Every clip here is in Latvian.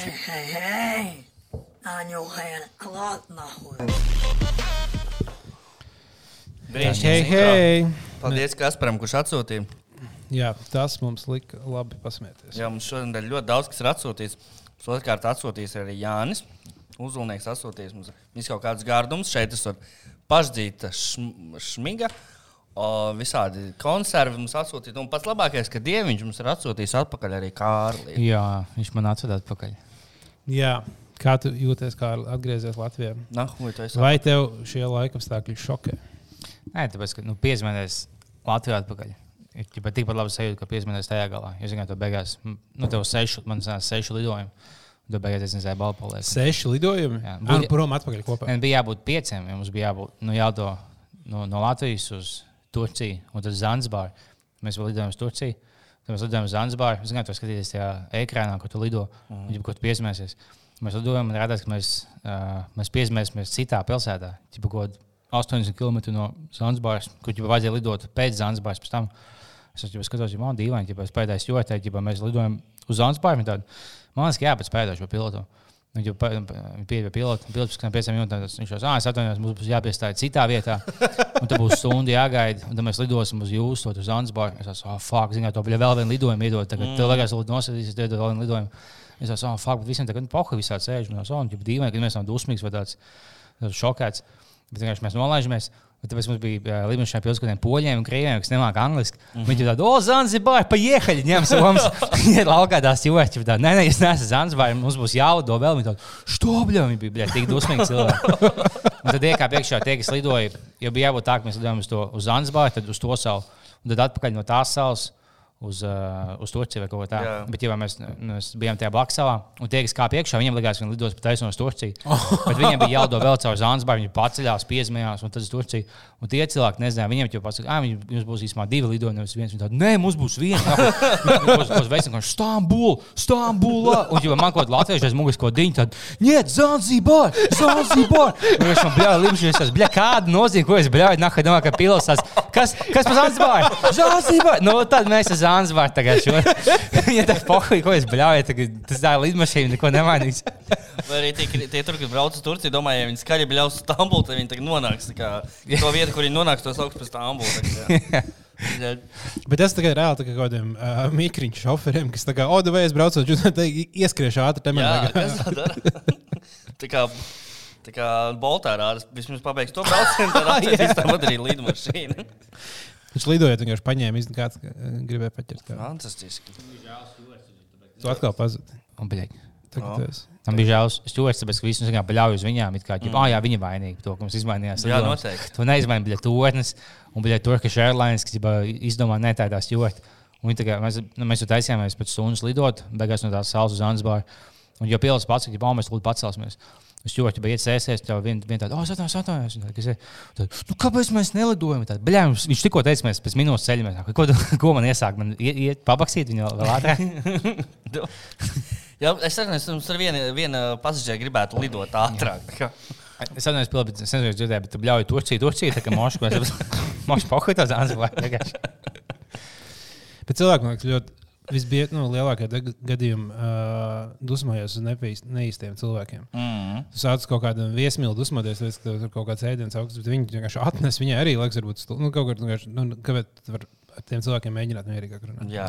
Hei, hei, hei! Anjuheen, klāt nahuj! Hei, Brīnišķīgi. hei! Paldies Kasparam, kurš atsūtīja. Jā, tas mums lika labi pasmieties. Jā, mums šodien ir ļoti daudz, kas ir atsūtīts. Otrkārt, atsūtījis arī Jānis. Uzulnieks atsūtījis mums visu kaut kādus gardumus. Šeit tas ir pašdzīta šm šmiga. O, visādi konservi mums atsūtīja. Un pats labākais, ka Dieviņš mums ir atsūtījis atpakaļ arī Kārli. Jā, viņš man atsūta atpakaļ. Jā, kā tu jūties, kā atgriezies Latvijā? Esi Vai tev šie laikapstākļi šokē? Nē, tāpēc, ka nu, piezvanījis Latvijā atpakaļ. Ir tikpat labi sajūta, ka piezvanījis tajā galā. Jūs zināt, to beigās, nu, tev sešu, man sanās sešu lidojumu. Tu beigās es nezināju, balpolēs. Seši lidojumi? Jā. Jā, nu, prom atpakaļ kopā. Man bija jābūt pieciem, jo mums bija jābūt nu, jādo no, no Latvijas uz Turciju un tad Zanzibāru. Mēs vēl lidojam uz Turciju. Mēs lidojam uz Zanzibāru. Zināt, to skatīties tajā ekrānā, ko tu lido, mm. -hmm. ko tu piesmēsies. Mēs lidojam un redzam, ka mēs, uh, mēs piesmēsimies citā pilsētā. Kaut 80 km no Zanzibāras, kur jau vajadzēja lidot pēc Zanzibāras. Pēc tam es jau skatos, ka man dīvaini, ja pēdējais jūtē, ja mēs lidojam uz Zanzibāru. Man liekas, ka jāpēc pēdējo pilotu. Viņš jau bija. Pilots pēc pieciem minūtēm viņš jau teica, es atvainojos, mums būs jāpiestāj citā vietā. Un tad būs stunda jāgaida. Un tad mēs lidosim uz jūsu, uz Zanzibaru. Es esmu, oh, fuck, zināt, to bija vēl viena lidojuma iedot. Tagad mm. tev liekas, ka nosēdīsies, tad vēl viena lidojuma. Es esmu, oh, fuck, visiem tagad poha visādi sēž. Un es esmu, oh, dīvaini, ka mēs esam dusmīgs vai tāds šokēts. Bet vienkārši mēs nolaižamies. Tāpēc mums bija līnija pilsētām, poļiem un krieviem, kas nemāca angliski. Mm -hmm. Viņi tādu, o, Zanzibar, paiehaļi, ņem somas. Viņi ir laukā tās jūtas. Nē, nē, es neesmu Zanzibar, mums būs jāudo vēl. Viņi tādu, štobļo, viņi bija bļā, tik dusmīgi cilvēki. un tad iekāp iekšā tie, kas lidoja, jo bija jābūt tā, ka mēs lidojam uz, to, uz Zanzibar, tad uz to salu, un tad atpakaļ no tās salas. Uz, uh, uz Turciju vai kaut ko tādu. Bet, ja mēs, mēs bijām tajā blakus salā, un tie, kas kāpj iekšā, viņiem likās, ka viņi lidos pa taisnu uz Turciju. Bet viņiem bija jādo vēl caur Zanzibaru, viņi paceļās, piezemējās, un tad uz Turciju. Un tie cilvēki nezināja, viņiem jau pasaka, ah, jums būs īstenībā divi lidojumi, nevis viens. Viņi tādi, nē, mums būs viens. Uz veicam, kā Stambula, Stambula. Un jau man kaut kādā latviešu mugas ko diņu, tad, nē, Zanzibar, Zanzibar. Un es man bļauju, limšies, es bļauju, kāda nozīme, ko es bļauju, nākā domā, ka pilos tās, kas, kas pa Zanzibar? Zanzibar. Nu, tad mēs uz Zanzibar tagad šo. Ja tā pohuj, ko es bļauju, tagad tas tā lidmašīna neko nemainīs. Vai arī tie, tie tur, kas brauc uz Turciju, domā, ja viņi skaļi bļaus uz Stambulu, tad viņi tagad nonāks to vietu, kur viņi nonāks, to sauc par Stambulu. Bet tas tagad ir reāli tā kā kaut kādiem uh, mikriņu šoferiem, kas tā kā, o, vai es braucu, tad ieskriešu ātri man. kas tā kā, tā kā Boltā rādas, vismaz pabeigs to braucienu, tad atcerieties, tāpat arī lidmašīna. Viņš lidoja, vienkārši paņēma, izdarīja, kāds uh, gribēja paķert. kā. Fantastiski. Tu atkal pazudi. Un, bļaļ, Tagad esi. Tam bija žēl, stūris, tāpēc, ka visi vienkārši paļauj uz viņām. it Kā, mm. ah, jā, vainīgi par to, ka mums izmainījās. Jā, lidojumus. noteikti. Tu neizmaini biļeti tornes un biļeti Turkish Airlines, kas izdomā netādās jūtas. Kā, mēs, nu, mēs jau taisījāmies pēc stundas lidot, beigās no tās salas uz Ansbāru. Un jau pilots pats, ka mēs lūdzu pacelsimies. Es ka bija sēsties, jau viena vien tāda, oh, atvainojos, atvainojos. Un tad, ir, Nu, kāpēc mēs nelidojam? Tad, bļā, viņš, viņš tikko teica, mēs pēc minūtes ceļamies. Ko, ko man iesāk? Man iet, pabakstīt viņu vēl ātrāk. Jā, es saprotu, mums ar vienu, vienu pasažieru gribētu lidot ātrāk. tā. Es Pilip, bet es nezinu, dzirdēju, bet tu bļauj Turciju, Turciju, tā kā mošu, mošu pohuļ tās Ansbāru. Bet cilvēki, man liekas, ļoti visbiežāk, nu, lielākajā gadījumā uh, dusmojas uz nepīs- neīstiem cilvēkiem. Mm. Tu sāc kaut kādam viesmīlim dusmoties, tāpēc, ka tur kaut kāds ēdiens augsts, bet viņi vienkārši atnes viņai arī, liekas, varbūt. Nu, kaut kur, nu, kāpēc tu vari ar tiem cilvēkiem mēģināt mierīgāk runāt? Jā,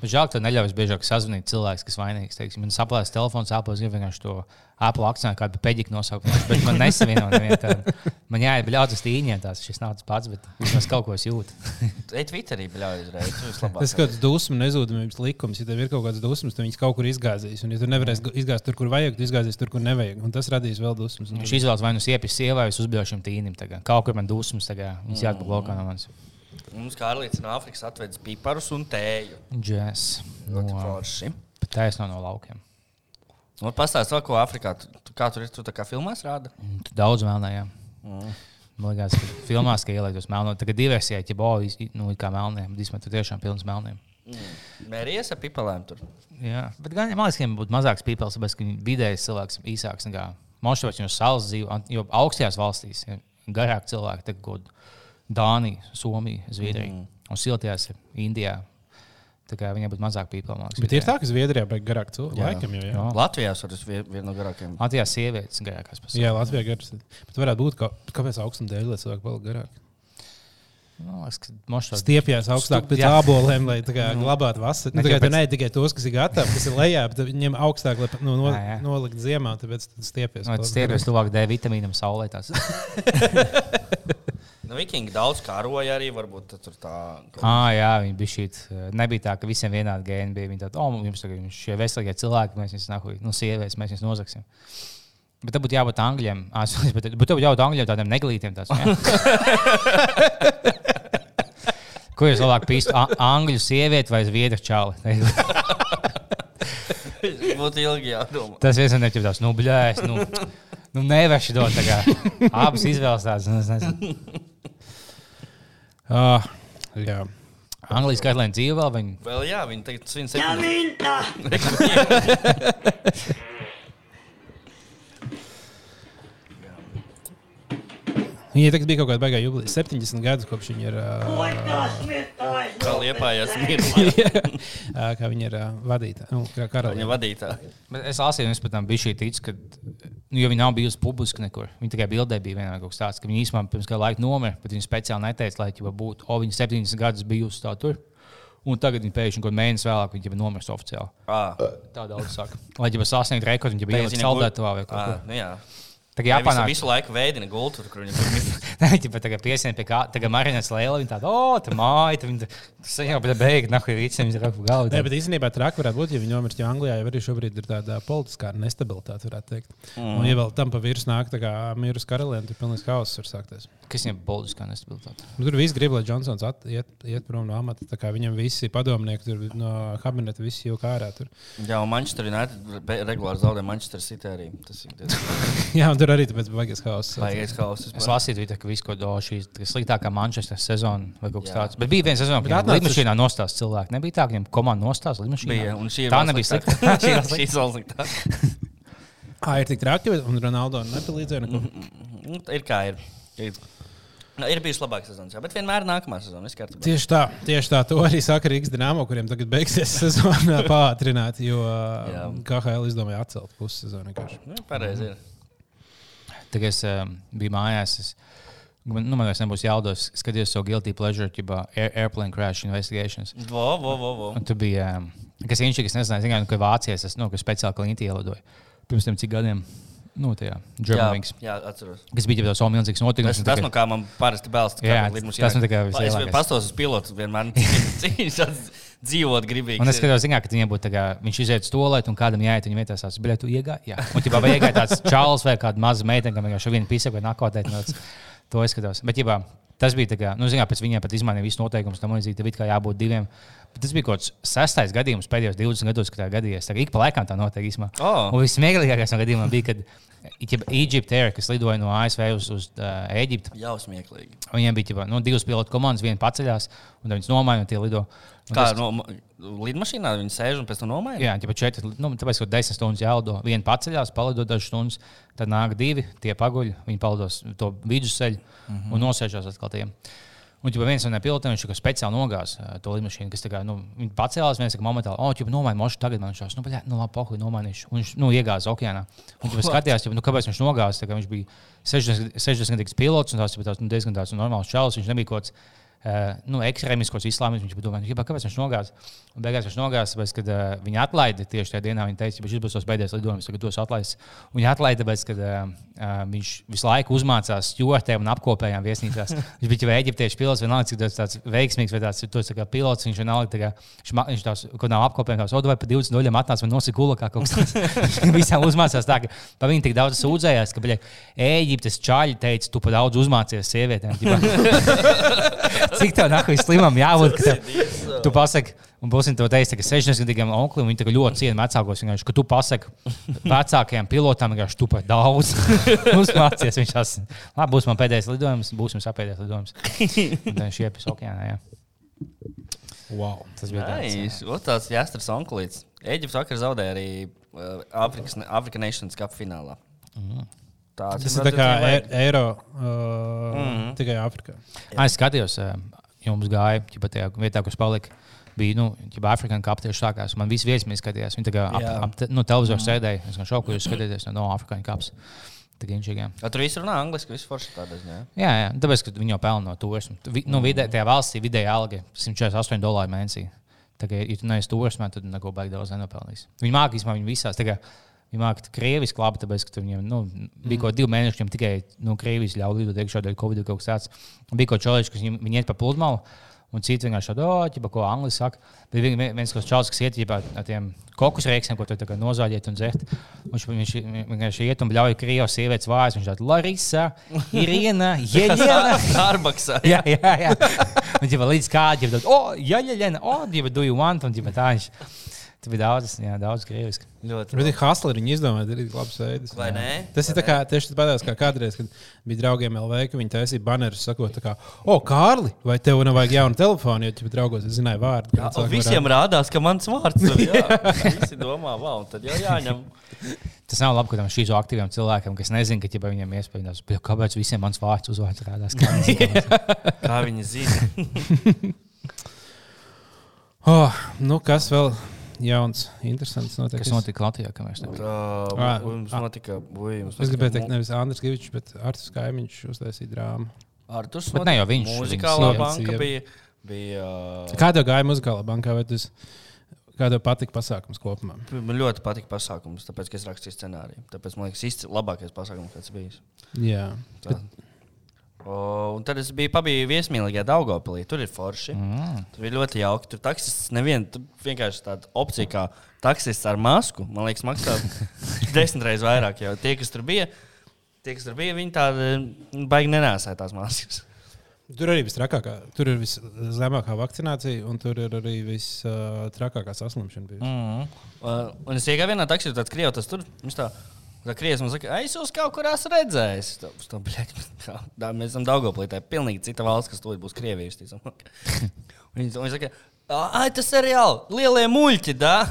Bet žēl, ka tu neļauj biežāk sazvanīt cilvēks, kas vainīgs. Teiksim, man saplēs telefons, Apple grib vienkārši to Apple akcentu, kādu peģiku nosaukt. Bet man nesavieno nevienu. Man jāiet bļauts uz tīņiem, tās šis nav tas pats, bet vismaz kaut ko es jūtu. ej, Twitterī bļauj uzreiz. Tas. Tas kāds dusmu nezudamības likums. Ja tev ir kaut kāds dusmas, tad viņas kaut kur izgāzīs. Un, ja tu nevarēsi izgāzt tur, kur vajag, tad izgāzīs tur, kur nevajag. Un tas radīs vēl dusmas. Viņš izvēlas vai nu siepjas sievai, vai uzbļauj šim tīnim. Tagad. Kaut kur man dusmas, tagad viņas jāatbūt blokā no manis. Mums kā Arlīts no Āfrikas atvedis piparus un tēju. Džes. Ļoti No, forši. bet taisno no laukiem. Un pastāst vēl, ko Āfrikā, tu, kā tur ir, tu tā kā filmās rāda? Un Tu daudz melnējā. Mm. Man liekas, ka filmās, ka ielaidos melno. Tagad diversijā, ja bojas, nu, kā melniem. Vismaz tur tiešām pilns melniem. Mērījies ar pipelēm tur. Jā, bet gan, man liekas, ka viņam būtu mazāks pīpels, tāpēc, ka vidējais cilvēks īsāks nekā Mošovs, jau salas dzīvo, jo augstajās valstīs garāk cilvēki, tā kā Dānija, Somija, Zviedrija. Mm. Un siltajās ir Indijā, Tā kā viņai būtu mazāk liekas, Bet ir tā, ka Zviedrijā ir garāk cilvēku. Jā. Jā. Jā. Latvijā tas ir viena no garākajām. Latvijā sievietes garākās pasaulē. Jā, Latvijā garas. Bet varētu būt, ka, kāpēc augstuma dēļ lai cilvēki paliek garāk. Man liekas, ka mošos Stiepjas augstāk pēc aboliem, lai tā kā glabātu vasaru. Nu, Ne, tā kā tāpēc- tu ne tikai tos, kas ir gatavi, kas ir lejā, bet viņiem augstāk, lai nu, no, Jā, jā. nolikt ziemā, tāpēc stiepjas. Nu, Stiepjas tuvāk D vitamīnam saulē. Nu, Vikingi daudz karoja arī, varbūt tur tā. Ah, jā, viņi bija šī. Nebija tā, ka visiem vienādi gēni bija. Viņi tādi, oh, jums tagad šie veselīgie cilvēki, mēs viņus nahuj, nu, sievietes, mēs viņus nozagsim. Bet tam būtu jābūt angļiem. Ah, bet, bet būtu jābūt angļiem tādiem neglītiem. Tās? Ko jūs labāk pīstu? Angļu sievieti vai zviedru čāli? Būtu ilgi jādomā. Tas viens no tiem tāds, nu, bļēs, nu, nu neveši dot. Abas izvēles tādas, nu, es nezinu. Ah, jā. Anglijas katlēna dzīve vēl viņa. Vēl jā, viņi tagad svin Ja Viņai tagad bija kaut kāda baigā jubileja. 70 gadus kopš viņa ir. mirtājs! Kā liepājās mirklī. ā, Kā viņa ir ā, vadītāja. Nu, kā Viņa karaliene. vadītāja. Bet es lasīju, es pat tam biju šī tic, ka, nu, jo viņi nav bijusi publiski nekur. Viņa tikai bildē bija vienā kaut kas tāds, ka viņi īstenībā pirms kāda laika nomira, bet viņi speciāli neteica, lai viņa būtu, o, viņa 70 gadus bijusi tā tur. Un tagad viņa pēkšņi kaut kādā mēnesī vēlāk viņa jau nomirst oficiāli. Ah, Tā daudz saka. Lai jau sasniegtu rekordu, viņa bija ielikt viņa saldētavā vai kaut ah, ko. nu jā. Tā kā visu, jāpanāk. visu laiku veidina gultu, kur bija. Viņa pat tagad piesien pie kā, tagad Marijas Lēla, viņa tāda, o, tā māja, tā viņa, jau bija beigta, nahu, rīcim, viņa raku Nē, galvu. bet īstenībā traki varētu būt, ja viņi nomirst. Jo Anglijā jau arī šobrīd ir tāda politiskā nestabilitāte, varētu teikt. Mm. Un, ja vēl tam pa virsmu nāk tā kā mīras karaliene, tad pilnīgs haoss var sākties. Kas viņam politiskā nestabilitāte? Nu, tur viss grib, lai Džonsons at- iet, iet prom no amata. Tā kā Viņam visi padomnieki tur no kabineta, visi jau kā ārā. Tur. Jā, un Manchester United regulāri zaudē Manchester City arī. Tas ir diezgan Jā, un tur arī tāpēc baigies haoss. baigais hauss. Es lasīju, Twitter, ka viss, ko do šī tā sliktākā Manchester sezona vai kaut kas tāds. Bet bija viena sezona, kad lidmašīnā nostās cilvēki. Nebija tā, ka viņam komanda nostās lidmašīnā. Bija, un šī tā nebija slikta. Šī ir slikta. Ah, ir tik traki, un Ronaldo nepalīdzēja. Neko. Nu, Ir kā ir. Ir, Nu, ir bijis labāks sezonas, jā, bet vienmēr nākamā sezona. Tieši tā, tieši tā. To arī saka Rīgas dīnāmo, kuriem tagad beigsies sezona pātrināt, jo. KHL izdomāja atcelt pusi sezonu. vienkārši. Nu, Pareizi. ir. Tad, kad es uh, biju mājās, es, nu, man liekas, nebūs jādodas. Skatījos savu guilty pleasure, jeb air, airplane crash investigations. Vo, vo, vo, vo. Tur bija, um, kas ir, kas nezināja, zināju, nu, ka Vācijās es nu, ka speciāli klienti ielidoju. Pirms tam cik gadiem, nu, tajā Jā, Germanwings. jā, atceros. Kas bija jau tāds milzīgs notikums. Tas, tas tikai- no kā man parasti bēlst. Jā, tas man tā kā Es pastos uz pilotu vienmēr. dzīvot gribīgi. Un es skatos, zināju, ka viņam būtu tā kā, viņš iziet uz to lietu, un kādam jāiet viņa vietā, tas bija tu iegāji. Jā, un tipā vai iegāja tāds čāls vai kāda maza meitene, kam vienkārši viena pisa vai tāds- To es skatos. Bet, jā, tas bija tā kā, nu, zināmā, pēc viņiem pat izmainīja visus noteikumus, tam līdzīgi, tad kā jābūt diviem. Tas bija kaut kāds sastais gadījums pēdējos 20 gados, kad tā gadījās. Tā ik pa laikam tā notiek īstenībā. Oh. Un vismieklīgākais no gadījumiem bija, kad Egypt Air, kas lidoja no ASV uz, uz uh, Eģiptu, Jau smieklīgi. viņiem bija ģipa, nu, divas pilotu komandas, viena paceļās, un viņas nomaina un tie lido. Un Kā tas- no lidmašīnā viņi sēž un pēc tam nomaina? Jā, jau četri. Nu, tāpēc, ka desmit stundas jālido. Viena paceļās, palido dažas stundas, tad nāk divi, tie paguļ, viņi palidos to vidusceļu mm -hmm. un nosēžās atkal tiem. Un jau viens no pilotiem viņš kā speciāli nogāz uh, to lidmašīnu, kas tā kā, nu, pacēlās, viens saka, momentāli, oh, jau nomainīju, mošu tagad man šās, nu, bļā, nu, labi, pohuļ, nomainīšu. Un viņš, nu, iegāza okeānā. Un jau skatījās, jau, nu, kāpēc viņš nogāza, tā kā viņš bija 60 60 gadīgs pilots, un tās bija tās, nu, diezgan tāds nu, normāls čalis, viņš nebija kaut kāds. Uh, nu, ekstrēmiskos islāmismus. Viņš domāja, ka kāpēc viņš nogāza. Un beigās viņš nogāza, tāpēc, kad uh, viņa atlaida tieši tajā dienā. Viņa teica, ka šis būs pēdējais lidojums, tagad tos atlaists. Viņa atlaida, tāpēc, ka uh, uh, viņš visu laiku uzmācās stūrtēm un apkopējām viesnīcās. viņš bija jau eģiptiešu pilots, vienalga, cik tas tāds veiksmīgs vai tāds tos, tā kā pilots. Viņš vienalga, tā kā, viņš, viņš tās, kad nav apkopējām, tās odu vai pa 20 doļiem atnāca un nosikula kā kaut kas tāds. Viņš visām uzmācās tā, ka pa viņu tik daudz sūdzējās, ka, bļa, Eģiptes čaļi teica, tu pa daudz uzmācies sievietēm. Cik tev nāk slimam jābūt? ka Tev, tu pasaki, un būsim to teicis, ka 60 gadiem onklim viņi ļoti ciena vecākos. Vienkārši, ka tu pasaki vecākajiem pilotām, vienkārši tu pat daudz uzmācies. Viņš tas, labi, būs man pēdējais lidojums, būs mums pēdējais lidojums. Šie pēc okeāna, jā. Wow. Tas bija tāds. Nē, tas tāds jāstras onkulīts. Eģipts vakar zaudēja arī uh, Afrikas, Afrika Nations Cup finālā. Tāds Tas ir tā kā e Eiro uh, mm -hmm. tikai Āfrikā. Es skatījos, ā, jums gāja, ja tajā vietā, kur es paliku. Bija, nu, ja Afrikāņu tieši sākās. Man viss viesis bija skatījās. Viņi tā kā ap, ap nu, televizoru sēdēja. Es gan šauku, jūs skatījāties no, no Afrikāņu kapas. Tā kā. A, tur viss runā angliski, viss forši ziņā. Jā, jā, tāpēc, ka viņi jau pelna no turisma. Vi, nu, vidē, tajā valstī vidēji alga 148 dolāri mēnesī. Tā kā, ja tu neesi turismā, tad neko baigi daudz nenopelnīs. Viņi mākslinieki, īstenībā, viņi visās. kā Viņi māca krieviski labi, tāpēc, ka tur viņiem nu, bija kaut kādi divi mēneši, viņiem tikai nu, krievis ļauj lidot iekšā dēļ Covid kaut kas tāds. Bija kaut čoliņš, kas viņiem, viņi iet pa pludmali. Un citi vienkārši tādu, ķipa, ko angļuiski saka. Vien- viens kaut čels, kas iet ģipā, ar tiem kokus rēksiem, ko tu tā kā nozāģēt un dzert. Viņš, vienkārši iet un bļauj krievas sievietes vārds. Viņš tāds - Larisa, Irina, Jeļena. Starbucksā. jā, jā, jā. Un jau līdz oh, jā, jā, jā, oh, jau do you want, un jau tā viņš. Tur bija daudz, jā, daudz krieviski. Ļoti. Bet Hustleri viņi izdomāja darīt labus veidus. Vai ne? Tas ir tā kā, tieši tāpat kā kādreiz, kad bija draugiem LV, ka viņi taisīja banerus, sakot, tā kā, o, Kārli, vai tev nevajag jaunu telefonu, jo tu draugos es zināju vārdu. Jā, un visiem rādās, ka mans vārds ir. Visi domā, wow, tad jau jāņem. Tas nav labi, ka tam šīm aktīviem cilvēkiem, kas nezina, ka ja viņiem iespējams, bet kāpēc visiem mans vārds uzvārds rādās. Kā viņi zina, Kā viņi zina. Oh, nu, kas vēl jauns, interesants notiek? Kas notika Latvijā, kā mēs tam Tā mums notika. Ui, mums Es gribēju teikt, nevis Andris Kavičs, bet Artis Kaimiņš uztaisīja drāmu. Arturs. Bet ne jau viņš, Mūzikālā viņas banka bija. bija Kā tev gāja muzikālā bankā, vai tas kā tev patika pasākums kopumā? Man ļoti patika pasākums, tāpēc, ka es rakstīju scenāriju. Tāpēc man liekas, tas ir labākais pasākums, kāds bijis. Jā. Tā. O, un tad es biju pabijis viesmīlīgajā Daugopilī. Tur ir forši. Mm. Tur bija ļoti jauki. Tur taksists nevienu, tur vienkārši tāda opcija kā taksists ar masku. Man liekas, maksā desmit reizes vairāk. Jo tie, kas tur bija, tie, kas tur bija, viņi tādi baigi nenēsāja tās maskas. Tur arī viss trakākā. Tur ir viszemākā vakcinācija, un tur ir arī vistrakākā saslimšana. bijusi. Mm. Uh, un es iegāju vienā taksī, tad krievis tas tur. Tā, tā krievis man saka, "Ai, es jūs kaut kur esmu redzējis. Tā, tā, bļaļ, kā, tā, mēs esam Daugoplī, tā ir pilnīgi cita valsts, kas tūlīt būs Krievijas. Viņi viņi saka, Ai, tas ir reāli. Lielie muļķi, da?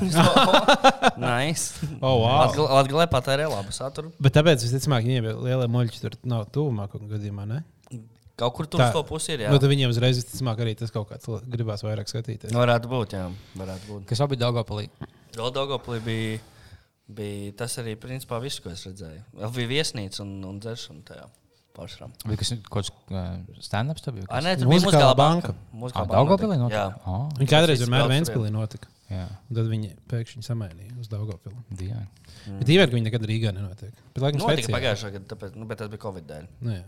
nice. Oh, wow. Latvijā patērē labu saturu. Bet tāpēc visticamāk, viņiem ir lielie muļķi tur nav tuvumā kaut kādā gadījumā. Ne? Kaut kur tur uz to pusi ir. Jā. Nu, tad viņiem uzreiz visticamāk arī tas kaut kāds gribās vairāk skatīties. Varētu būt, jā. Varētu būt. Kas abi Dāngopalī? Vēl Daugoplī bija, bija tas arī, principā, viss, ko es redzēju. Vēl bija viesnīca un, un dzeršana tajā pašā. Vai kas ir kaut kāds stand-ups? tev bija? Ah, nē, tur bija muzikālā banka. Muzikālā banka Daugavpilī notika. Jā. Ah, Viņi kādreiz vienmēr viss Vēnspilī notika. jā, Un tad viņi pēkšņi samainīja uz Daugopilu. divi. Mm. Bet īvēr, ka viņi nekad Rīgā nenotiek. Bet, laikam, Notika pagājušā gada, tāpēc, nu, bet tas bija Covid dēļ. Nu, jā.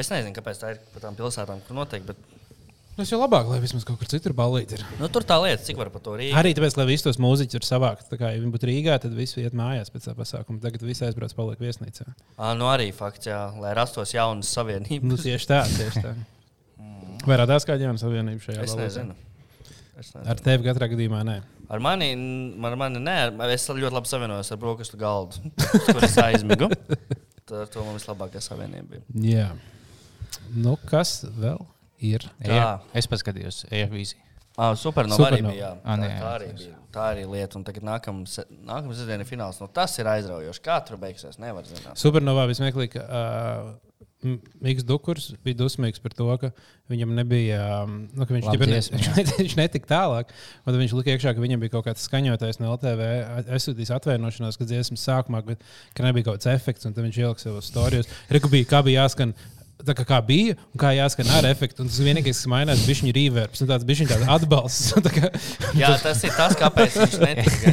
Es nezinu, kāpēc tā ir par tām pilsētām, kur notiek. Bet, Tas jau labāk, lai vismaz kaut kur citur balīti ir. nu, tur tā lieta, cik var par to rīkot. Arī tāpēc, lai visus tos mūziķus var savākt. Tā kā ja viņi būtu Rīgā, tad visi iet mājās pēc tā pasākuma. Tagad visi aizbrauc paliek viesnīcā. Ah, nu arī fakts, jā, lai rastos jaunas Nu, savienības. tieši tā, tieši tā. Vai radās kāda jauna savienība šajā Es balotā? nezinu. Es nezinu. Ar tevi katrā gadījumā nē. Ar mani, ar mani nē, es ļoti labi savienojos ar brokastu galdu, kur es aizmigu. Tad ar to man vislabākā savienība bija. Jā. Nu, kas vēl ir? Air- Es paskatījos Airvīziju. Ah, Supernova Supernova. arī bija. Jā. Ah, Tā, nē, tā, jā, arī bija. tā arī lieta. Un tagad nākamā nākam sestdiena ir fināls. Nu, tas ir aizraujoši. Kā tur beigsies, nevar zināt. Supernovā vismieklīgi, ka uh, Mikls Dukurs bija dusmīgs par to, ka viņam nebija, nu, ka viņš, dziesma, viņš, ne, viņš netika tālāk. Tad viņš lika iekšā, ka viņam bija kaut kāds skaņotājs no LTV. Es sūtīju atvainošanos, ka dziesmas sākumā, bet, ka nebija kaut kāds efekts, un tad viņš ielika savus stāstus. Reku bija, kā bija jāskan. Tā kā, kā bija, un kā jāskan ar efektu. Un tas vienīgais, kas mainās, bija viņa reverbs, un tāds viņa atbalsts. Un tā kā, Jā, tas ir tas, kāpēc viņš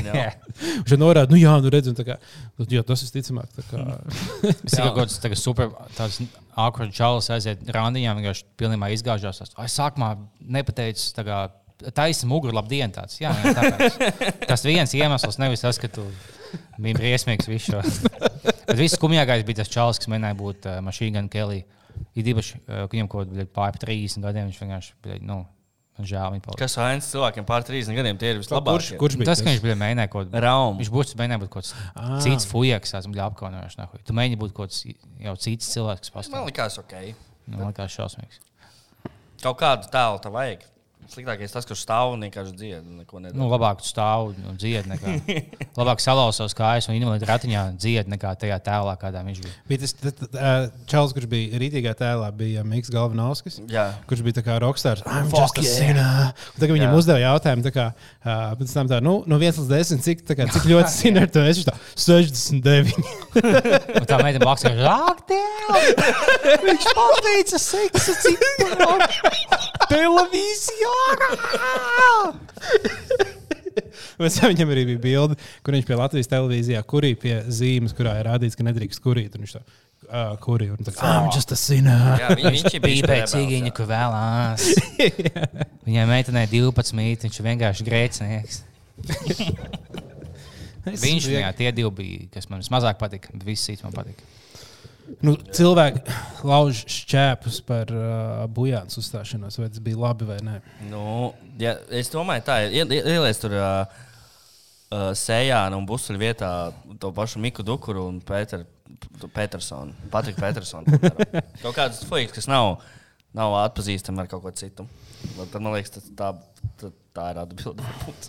jau. viņš norāda, nu jā, nu redz, un tā kā, nu, jā, tas ir ticamāk. tā kā. Es tikai kaut kāds tāds super, tāds awkward čalis aiziet randījām, vienkārši pilnībā izgāžās. Ai, sākumā nepateicis, tā kā taisa muguru, labdien, tāds. Jā, jā, tāpēc. Tas viens iemesls, nevis tas, ka tu biji briesmīgs visu šo. Bet viss skumjākais bija tas čalis, kas mēģināja būt uh, Mašīna un Kelly. Ir īpaši, ka viņam kaut kādā pāri 30 gadiem viņš vienkārši, bļaļ, nu, man žēl viņa palika. Kas vainas cilvēkiem pār 30 gadiem, tie ir Kurš, vislabākie. kurš bija Tas, ka viņš bija mēģinājis kaut ko Raum. Viņš būtu mēģinājis būt kaut kāds Ā. cits fujaks, tas bija apkaunojošs. nahuj. Tu mēģini būt kaut kāds jau cits cilvēks, kas Man pastāv. liekas, ok. Nu, Man liekas, šausmīgs. Kaut kādu tēlu tā vajag. Sliktākais tas, kurš stāv un vienkārši dzied. un neko nedara. Nu, labāk stāv un dzied. Nekā. labāk salauzt kājas un invalīdu ratiņā dzied nekā tajā tēlā, kādā viņš bija. Bija tas uh, Čāls, kurš bija rītīgā tēlā, bija Mikls Galvanovskis. Jā. Kurš bija kā rockstars. I'm Fuck just a yeah. Tagad viņam Jā. uzdeva jautājumu, tā kā, uh, pēc tam tā, nu, no 1 līdz 10, cik, kā, cik ļoti sinner tu esi? Viņš tā, 69. Un tā meitene blakus ir ak, Dievs! Viņš pateica seksa citālu televīzijā! Mēs viņam arī bija bilde, kur viņš pie Latvijas televīzijā kurī pie zīmes, kurā ir rādīts, ka nedrīkst kurīt. Un viņš tā, uh, kurī. Un tā, kā, I'm just a sinner. Jā, viņ, viņš ir bijis Pīpē cīgiņu, ko vēlās. Viņai meitenei 12, viņš ir vienkārši grēcinieks. Viņš jā, tie divi bija, kas man mazāk patika, bet viss cits man patika. Nu, cilvēki lauž šķēpus par uh, bujāns uzstāšanos, vai tas bija labi vai nē. Nu, ja, es domāju, tā ir. Ie- ie- Ieliec tur uh, uh, Sējāna un Busuļu vietā to pašu Miku Dukuru un Pēteru. Petersonu, Patriku Petersonu. Kaut kāds fuiks, kas nav, nav atpazīstams ar kaut ko citu. Tad man liekas, tas tā, tā, tā ir atbilde.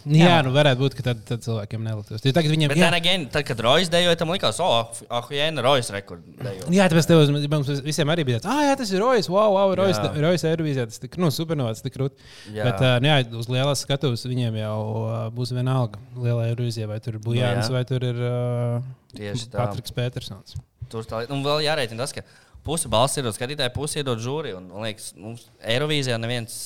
Jā, jā, nu varētu būt, ka tad, tad cilvēkiem neliktos. Jo tagad viņiem Bet jā, again, tad, kad Rojas dejoja, tam likās, oh, ah, jēna, Rojas rekordēja. Jā, tāpēc tev, mums visiem arī bija tāds, ah, jā, tas ir Rojas, wow, wow Rojas, Jā. Rojas Eirovīzijā, tas tik, nu, supernovāts, tik krūti. Bet, uh, nu jā, uz lielās skatuves viņiem jau uh, būs vienalga lielā Eirovīzijā, vai tur ir Bujāns, Nu, vai tur ir uh. Patriks Petersons. Tur tā. Un vēl jārēķina tas, ka pusi balss iedod skatītāji, pusi iedod žūri. Un, man liekas, mums Eirovīzijā neviens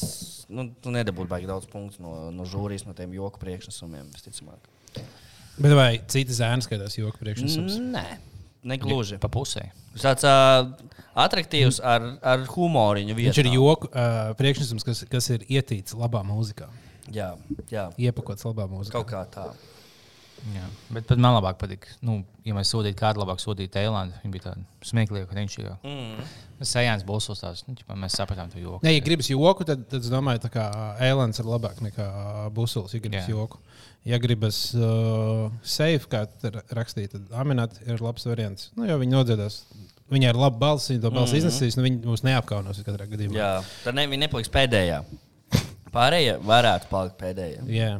nu, tu nedabūtu baigi daudz punktu no, no žūrijas, no tiem joku priekšnesumiem. visticamāk. Bet vai citi zēni skatās joku priekšnesums? Nē, negluži. Pa pusē. Viņš tāds uh, attraktīvs ar, ar humoriņu. Viņš ir joku uh, priekšnesums, kas, kas ir ietīts labā mūzikā, Jā, jā, iepakots labā mūzikā. kaut kā tā. Jā. Bet, bet man labāk patīk, nu, ja mēs sūdzītu kādu, labāk sūdzītu Eilandu. Viņa bija tāda smieklīga, ka viņš ir. Mm. Sējāns Bulsons tās, nu, ķipa, mēs sapratām to joku. Nē, ja gribas joku, tad, tad es domāju, ka Ēlens ir labāk nekā Busulis. Ja gribas Jā. joku. Ja gribas uh, safe, kā rakstīt, tad Aminat ir labs variants. Nu, jo viņi nodziedās. Viņai ir laba balss, viņa to balsi mm -hmm. iznesīs, un viņi mūs neapkaunos katrā gadījumā. Jā, tad ne, viņi nepaliks pēdējā. Pārējie varētu palikt pēdējie. Jā.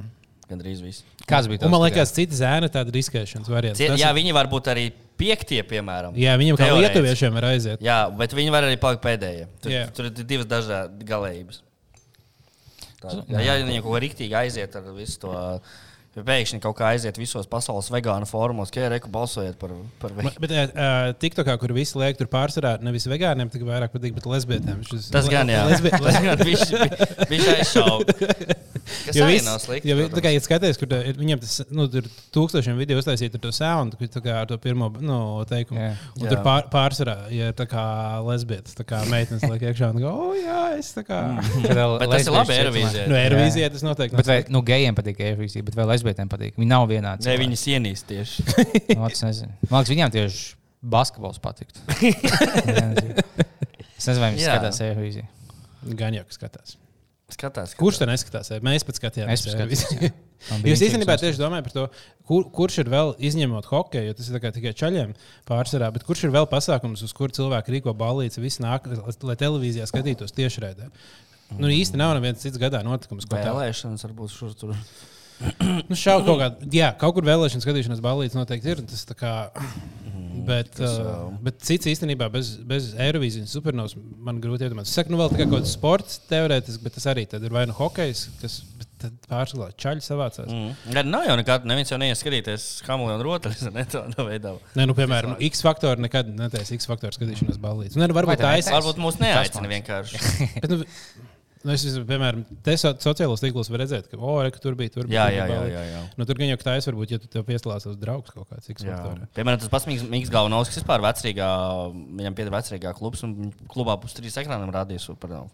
Gan drīz viss. Kāds bija Un man liekas, citi zēni ir tādi riskēšanas variants. Cie, Tas jā, ir- viņi var būt arī piektie, piemēram. jā, viņam kā Teorētiski. lietuviešiem var aiziet. Jā, bet viņi var arī palikt pēdējie. Tur, Jā. tur ir divas dažādas galējības. Tā, jā, ja viņi kaut ko rīktīgi aiziet ar visu to. Pēkšņi kaut kā aiziet visos pasaules vegānu formos, ka reku balsojiet par, par viņu. Bet uh, TikTokā, kur visi liek tur pārsvarā, nevis vegāniem, tikai vairāk patīk, bet lesbietēm. Šis- Tas gan jā. Lesbie, Tas gan viņš viņš aizšauba. Jo arī viss, nav slikti. jo, tā kā, ja skaties, kur ir, viņiem tas nu, tur tūkstošiem video uztaisīt ar to soundu, kur tā kā ar to pirmo nu, teikumu. Jā. Un Jā. tur pār, pārsvarā, ja ir tā kā lesbietes, tā kā meitenes liek iekšā un go, oh, jā, es tā kā. Mm. Bet tas ir labi Eirovīzijai. Nu, Eirovīzijā tas noteikti. Bet vai nu, gejiem patīk Eirovīzija, bet vai lesbietēm patīk? Viņi nav vienādi. Ne, viņi cienīs tieši. Nu, es nezinu. Man liekas, viņiem tieši basketbols patiktu. es nezinu, vai viņi Jā. skatās Eirovīziju. Gan jau, ka skatās. Skatās, Kurš to neskatās? Mēs pat skatījāmies. Jūs īstenībā tieši domājat par to, kur, kurš ir vēl izņemot hokeju, jo tas ir tikai čaļiem pārsvarā, bet kurš ir vēl pasākums, uz kur cilvēki rīko ballītes, visi nāk, lai, televīzijā skatītos tiešraidē. Nu, īsti nav neviens cits gadā notikums, ko tā Vēlēšanas varbūt šur tur. Nu, šādi kaut kādā, jā, kaut kur vēlēšanas skatīšanās ballītes noteikti ir. Tas tā kā, bet, kas, uh, bet cits īstenībā bez, bez Eirovīzijas supernovas man grūti iedomāties. Es saku, nu, vēl tikai kaut kāds sports teorētiski, bet tas arī tad ir vai nu hokejs, kas pārsvarā čaļi savācās. Mm. Mm. Gan nav jau nekad, neviens jau neies skatīties Hamiltonu un Rotaļus, ne tādā veidā. Nē, nu, piemēram, nu, X faktoru nekad netaisa X faktoru skatīšanās ballītes. Nu, ne, nu, Vai varbūt tā ir. Varbūt mūs neaicina vienkārši. Bet, nu, nu, es, esmu, piemēram, te so, sociālos tīklos var redzēt, ka, oh, re, ka tur bija, tur bija. Jā, jā, jā, jā, jā. Nu, tur gan jau tā ir, varbūt, ja tu tev pieslēdzas draugs kaut kāds Jā. Piemēram, tas pats Mikls- Galvanovs, kas vispār vecrīgā, viņam pieder vecrīgā klubs, un klubā pus trīs ekrāniem rādīja supernovu.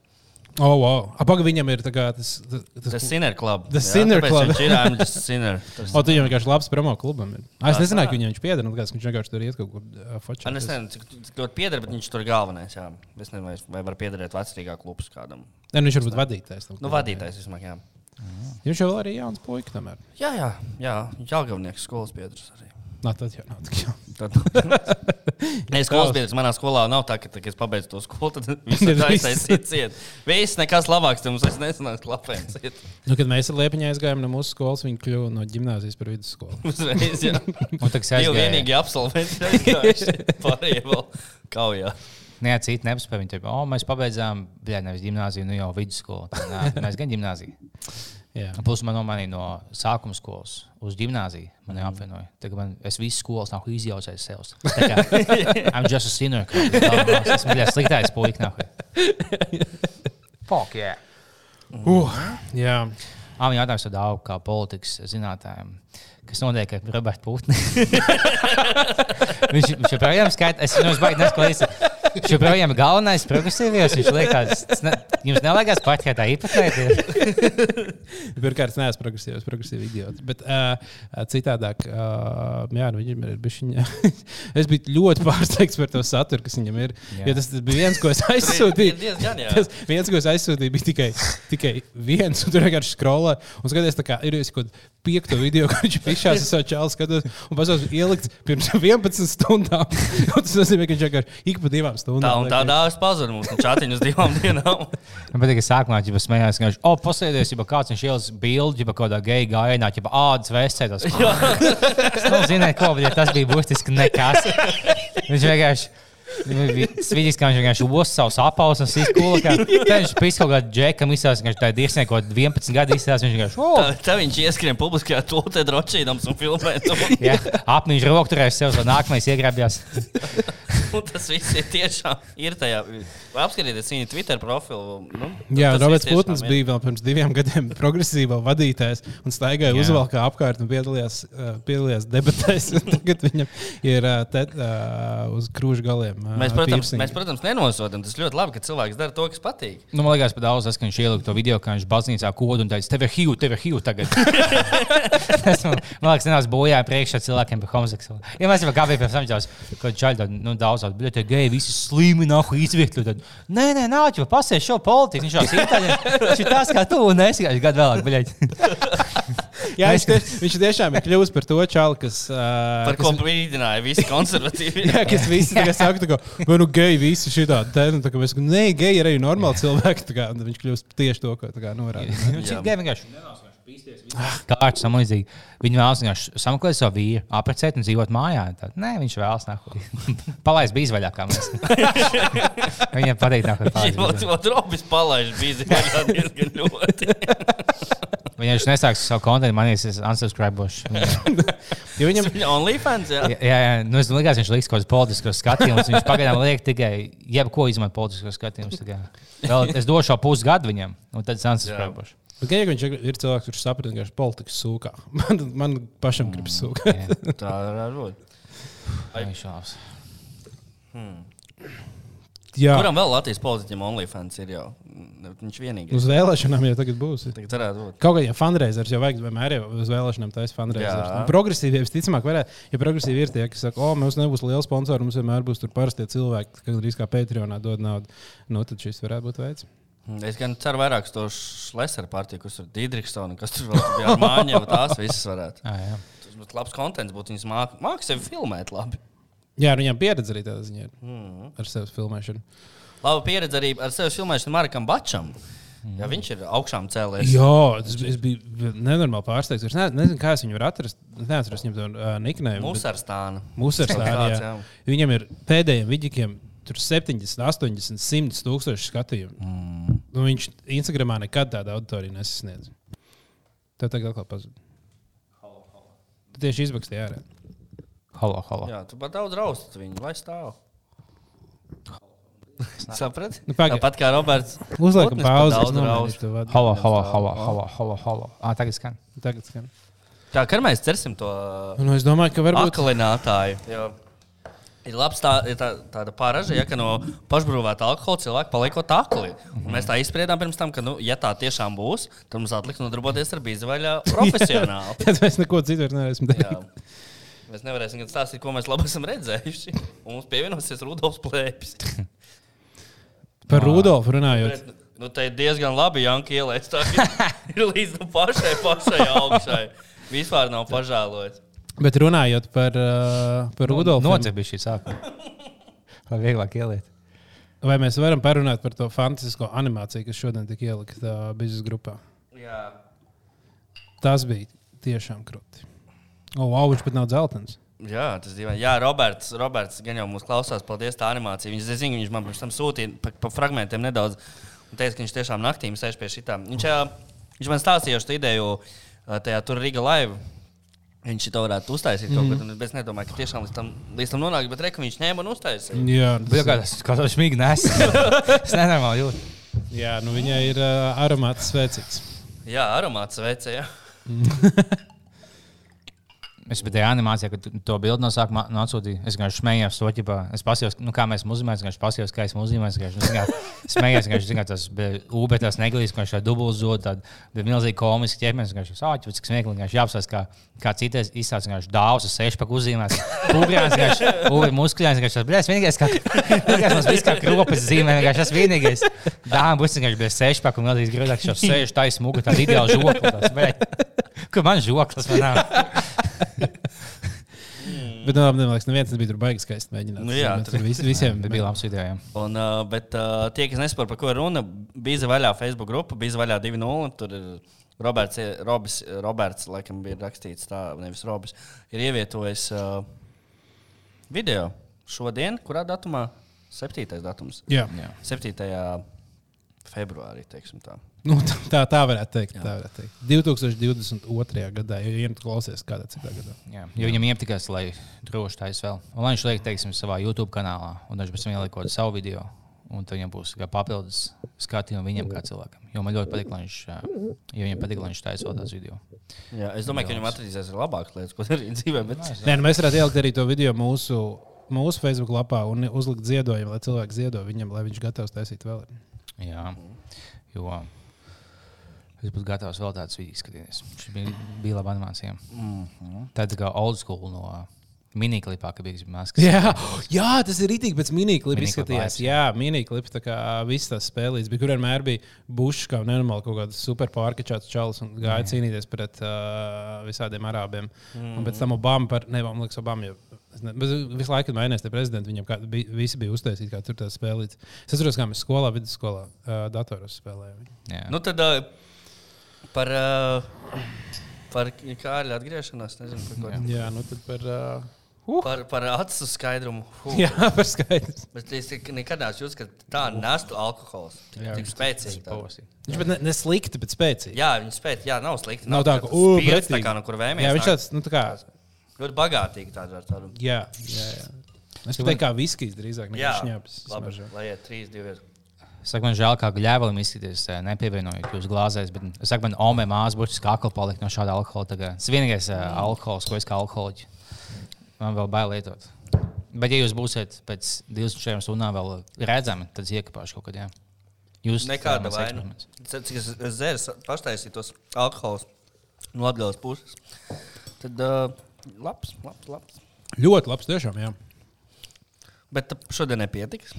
Oh, wow. Apagaļ viņam ir kā tas. tas, tas Tas Sinner Club. The Jā, Sinner Club. Viņš ir just Sinner. Tas- O, tu viņam vienkārši labs promo klubam. Ir. Ah, Es nezināju, ka viņam viņš pieder. Nu, likās, ka viņš vienkārši tur iet kaut kur uh, fočā. An, Es nezinu, cik, cik ļoti pieder, bet viņš tur galvenais. Jā. Es nezinu, vai, vai var piederēt vecrīgā klubs kādam. Nē, nu, viņš varbūt vadītājs. tam Nu, vadītājs vismaz, jā. jā. Viņš jau arī jauns puika tomēr. Jā, jā, jā. Jāgavnieks skolas biedrs arī. Nā, tad jau nav tik jau. Tad... Nē, skolas biedrs manā skolā nav tā, ka, tā, kad es pabeidzu to skolu, tad viss ir aizsācis ciet. Viss nekas labāks, tad mums vairs nesanāks klapējums. Nu, kad mēs ar Liepiņu aizgājām no mūsu skolas, viņi kļuva no gimnāzijas par vidusskolu. Uzreiz, jā. Un tagad es Jau aizgāju. vienīgi absolventi aizgājuši. Pārējie vēl kaujā. Nē, citi nepaspēja. Viņi teica, o, mēs pabeidzām, bija nevis gimnāziju, nu jau vidusskolu. Nā, mēs gan gimnāziju. Jā. Plus man nomainīja no sākuma skolas uz gimnāziju. Man jau apvienoja. Tagad man, es visu skolas nāku izjaucēt sev. I'm just a sinner. Es esmu ļoti sliktais puisis. Fuck, yeah. Uh, jā. Ah, viņa jautājums tad aug kā politikas zinātājiem. Kas notiek ar Robertu Putnu? viņš, viņš joprojām skaita, es viņam baigi nesklausījos. Viņš joprojām ir galvenais progresīvs. Viņš liekas, tas ne, jums neliekas pat, ka tā īpatnēta. Pirmkārt, es neesmu progresīvs, progresīvs idiots. Bet uh, citādāk, uh, jā, nu, viņam ir bijis. es biju ļoti pārsteigts par to saturu, kas viņam ir. Jā. Jo tas bija viens, ko es Ir aizsūtīju. diezgan. Tas viens, ko es aizsūtīju, bija tikai, tikai viens, un tur vienkārši skrolē. Un skaties, tā kā ir kaut kāda piekta video, kur viņš pišķās ar savu čālu skatos, un tam ielikts pirms 11 stundām. Un tas nozīmē, ka viņš vienkārši ik pa divām Tā stundām. un tā dāvājas pazuda mums čātiņu uz divām dienām. Man patīk, ka sākumā viņš smējās, ka viņš, oh, pasēdies, ja kāds viņš ielas bildi, ja kādā geja gājienā, ja ādas vēstētos. Nu, ziniet, ko, bet ja tas bija būtiski nekas. Viņš vienkārši. Kā viņš vienkārši uzsāca savus apelsnes, un izkūlīja. Tad viņš pisa kaut kādu džekam, izsācis, ka viņš tā ir dievsnieko 11 gadu izsācis. Viņš vienkārši, Tā, oh, tā viņš ieskrien publiskajā tūlē, drošīdams un filmē. jā, apniņš rokturēs sev, un nākamais iegrabjās. Un tas viss ir tiešām ir tajā. Vai apskatieties viņa Twitter profilu? Nu, Jā, tas Roberts Putins bija vēl pirms diviem gadiem progresīvā vadītājs un staigāja Jā. uzvalkā apkārt un piedalījās, uh, piedalījās debatēs. Tagad viņam ir uh, te, uh, uz krūža galiem. Uh, Mēs, protams, piercing. mēs, protams, nenosodām. Tas ļoti labi, ka cilvēks dara to, kas patīk. Nu, man liekas, pat daudz tas, ka viņš ielika to video, kā viņš baznīcā kodu un teica, tev ir HIV, tev ir HIV tagad. Tas man, man liekas, nenāc bojā priekšā cilvēkiem par homoseksuālu. Ja mēs jau kā tam, jau kaut čaļi, tad, nu, daudz, bet tie geji visi slimi nāk izvietli. Tad, nē, nē, nāc, jau pasies šo politiku. Viņš jau ir tas, kā tu un es, gadu vēlāk, bļaļ. Jā, viņš, tie, viņš tiešām ir kļuvis par to čalu, kas. Uh, Par ko brīdināja visi konservatīvi. Jā, kas visi tagad saka, ka, vai nu geji visi šitā, te, nu, tā kā mēs, nē, geji ir arī normāli cilvēki, tā kā, viņš kļūst tieši to, ko norāda. Viņš ir geji vienkārši. Kārts tam līdzīgi. Viņa vēlas vienkārši sameklēt savu vīru, apprecēt un dzīvot mājā. Tad, nē, viņš vēlas nākt. Palaist bija izvaļā, kā mēs. Viņam patīk nākt. Viņš jau trobis palaiž bija diezgan ļoti. Viņa viņš nesāks savu kontekstu, manīs, es unsubscribošu. Jo viņam, Viņa OnlyFans, jā. Jā, jā, nu es domāju, ka viņš liks kaut kādus politiskus skatījumus. Viņš pagaidām liek tikai jebko izmantot politiskos skatījumus. Es došu pusgadu viņam, un tad es unsubscribošu. Bet, ja viņš ir cilvēks, kurš saprot, ka viņš ir politikas sūkā, man, man pašam gribas sūkāt. Jā, Tā var būt. viņš šaus. Jā, Kuram vēl Latvijas politiķim OnlyFans ir jau? Viņš vienīgais. uz vēlēšanām jau tagad būs. Tagad varētu būt. Kaut kādiem fundraisers jau vajag vienmēr jau uz vēlēšanām taisa fundraisers. Jā. Un Progresīvi visticamāk varētu, ja progresīvi ir tie, kas saka, o, mums nebūs liela sponsora, mums vienmēr būs tur parastie cilvēki, kas drīz kā Patreonā dod naudu. Nu, tad šis varētu būt veids. Es gan ceru vairāk to Šlesera partiju, kas ir Dīdriksona, kas tur vēl bija ar māņu, tās visas varētu. Ah, jā. Tas būtu labs kontents, būtu viņas māca māk sevi filmēt labi. Jā, nu viņam pieredze arī tādā ziņā Mm. ar sevis filmēšanu. Laba pieredze arī ar sevi filmēšanu Markam Bačam. Ja viņš ir augšām cēlējis. Jā, tas bija, es biju nenormāli pārsteigts. Es ne, nezinu, kā es viņu varu atrast. Es neatceros viņam to uh, Kaut tā kāds, ir. jā. Viņam ir pēdējiem vidīkiem. Tur 70, 80, 100 tūkstoši skatījumu. Mm. Nu, viņš Instagramā nekad tādu auditoriju nesasniedz. Tev tagad atkal pazuda. Tu tieši izbakstīji ārā. Halo, halo. Jā, tu pat daudz raust viņu, lai stāv. Saprati? Nu, pagaid. Tāpat kā Roberts. Uzliekam pauzi. es daudz nomainīšu raust. to vadu. Halo, halo, halo, halo, halo, halo. Ah, tagad skan. Tagad skan. Tā kā mēs cersim to Nu, es domāju, ka varbūt. akalinātāju. Jo Ir labs tā, ir tā, tāda pārāža, ja ka no pašbrūvēta alkohola cilvēki paliekot akli. Un mēs tā izspriedām pirms tam, ka, nu, ja tā tiešām būs, tad mums atliks nodarboties ar bīzvaļā profesionāli. Tad mēs neko citu vairs nevarēsim Jā. darīt. Mēs nevarēsim stāstīt, ko mēs labi esam redzējuši. Un mums pievienosies Rudolfs Plēpis. Par Rudolfu runājot. Bet, nu, te ir diezgan labi Janka ielēst. Tā ir- ir līdz nu pašai, pašai augšai. Vispār nav pažēlojis. Bet runājot par, uh, par Rudolfu, Nocebīju šī sākuma. Vai vieglāk ieliet? vai mēs varam parunāt par to fantastisko animāciju, kas šodien tika ielikta uh, biznesa grupā? Jā. Tas bija tiešām krūti. O, wow, viņš pat nav dzeltens. Jā, tas ir dīvaini. Jā, Roberts, Roberts gan jau mūs klausās. Paldies, tā animācija. Viņš, es zinu, viņš man pirms tam sūtīja pa, pa fragmentiem nedaudz. Un teica, ka viņš tiešām naktīm sēž pie šitā. Viņš, ā, viņš man stāstīja šo ideju ā, tajā tur Riga live. Viņš to varētu uztaisīt kaut mm. kad. Es nedomāju, ka tiešām līdz tam, līdz tam nonāk. Bet reka viņš ņēma un uztaisīja. Jā, Bija kā tas, kā tas smīgi nes. Es nenormāli jūtu. jā nu viņai ir uh, aromāts svēcīgs. Jā, aromāts veicē. Es biju tajā animācijā, kad to bildi no sākuma nu, atsūtīju. Es vienkārši smējos, to ķipā. Es paskatījos, nu, kā mēs mūzikājam, es paskatījos, kā es mūzikāju. Es vienkārši smējos, ka viņš UB, tas neglīs, ka viņš ir dubultzot, tad bija milzīgi komiski ķermenis. Viņš sāķi, cik smieklīgi viņš jāapsās, kā, kā citais izsācis, viņš dāvs uz sešpaku uzzīmēs. Pūgrāns, viņš UB muskuļāns, viņš tas bija vienīgais, kā, vienīgais mums viss kā kropas zīmē, vienkārši tas vienīgais. Dāmas būs vienkārši bija sešpaku un milzīgs grūtāk, viņš sēž taisa mugu, tāda ideāla žokla. Kur man žoklis man nav? Bet, nu, man liekas, neviens nebija tur baigts skaisti mēģināt. Nu jā, tur vis, visiem bija labs video. jā. Un, uh, bet uh, tie, kas nesaprot, par ko ir runa, bija vaļā Facebook grupa, bija vaļā 2.0. Tur ir Roberts, Robis, Roberts, laikam, bija rakstīts tā, nevis Robis, ir ievietojis uh, video šodien, kurā datumā? 7. datums. Jā, Jā. 7. februārī, teiksim tā. Nu, tā, tā varētu teikt. Tā varētu teikt. 2022. gadā, ja jūs klausies kādā citā gadā. Jā, jo viņam iepatikās, lai droši taisa vēl. Un lai viņš liek, teiksim, savā YouTube kanālā, un viņš pēc tam ieliek kaut kādu savu video. Un tad viņam būs kā papildus skatījumi viņam kā cilvēkam. Jo man ļoti patīk, lai viņš, ja viņam patīk, lai viņš taisa vēl tādus video. Jā, es domāju, ka viņam atradīsies labākas lietas, ko darīt dzīvē. Bet... Nē, nu, mēs varētu ielikt arī to video mūsu, mūsu Facebook lapā un uzlikt ziedojumu, lai cilvēks ziedo viņam, lai viņš gatavs taisīt vēl. Jā, jo es būtu gatavs vēl tādus video skatīties. Viņš bija, bija labi animācijām. Mm -hmm. Tāda kā old school no miniklipā, ka bija maskas. Jā, jā, tas ir rītīgi pēc miniklipa izskatījās. Jā, miniklips, tā kā visas tās spēlītas bija, kur vienmēr bija bušs, kā nenormāli kaut kāds super pārkačāts čalis un gāja cīnīties pret uh, visādiem arābiem. Mm. Un pēc tam Obama par, ne, man liekas, Obama jau. Ne, visu laiku mainījās tie prezidenti. Viņam kā, bija, visi bija uztaisīti, kā tur tās spēlītas. Es atceros, kā mēs skolā, vidusskolā, uh, datoros spēlējām. Jā. Nu, tad uh, par, uh, par kāļu atgriešanos, nezinu, par ko. Jā, nu tad par. Uh, Par, par acu skaidrumu. Huh. jā, par skaidrs. Bet es nekad neesmu jūtis, ka tā nestu alkohols. Tik, Jā, tik spēcīgi. Viņš bet ne, ne slikti, bet spēcīgi. Jā, viņi spēj, jā, nav slikti. Nav tā, ka, tas "U, spirts, tā pretīgi." kā no kur vējamies. Jā, viņš tāds, nu tā kā. ļoti bagātīgi tāds var tādu. Jā, jā, jā. Es teiktu, kā viskijs drīzāk nekā Jā, šņāpes. labi, lai iet 3, 2, 1. Saka, man žēl, kā gļēvelim izskatīties, eh, nepievienojot jūsu glāzēs. Bet es saku, man omē māsas būtu kakla palikt no šāda alkohola. Tagad. Tas vienīgais uh, alkohols, ko es kā alkoholiķis. Man vēl bail lietot. Bet, ja jūs būsiet pēc 24 stundām vēl redzami, tad iekāpāšu kaut kad. Jā. Jūs Nekāda mans vaina. Cik es, es dzēru, paštaisītos alkohols no atgales puses. Tad uh, labs, labs, labs. Ļoti labs, tiešām. Jā. Bet šodien nepietiks.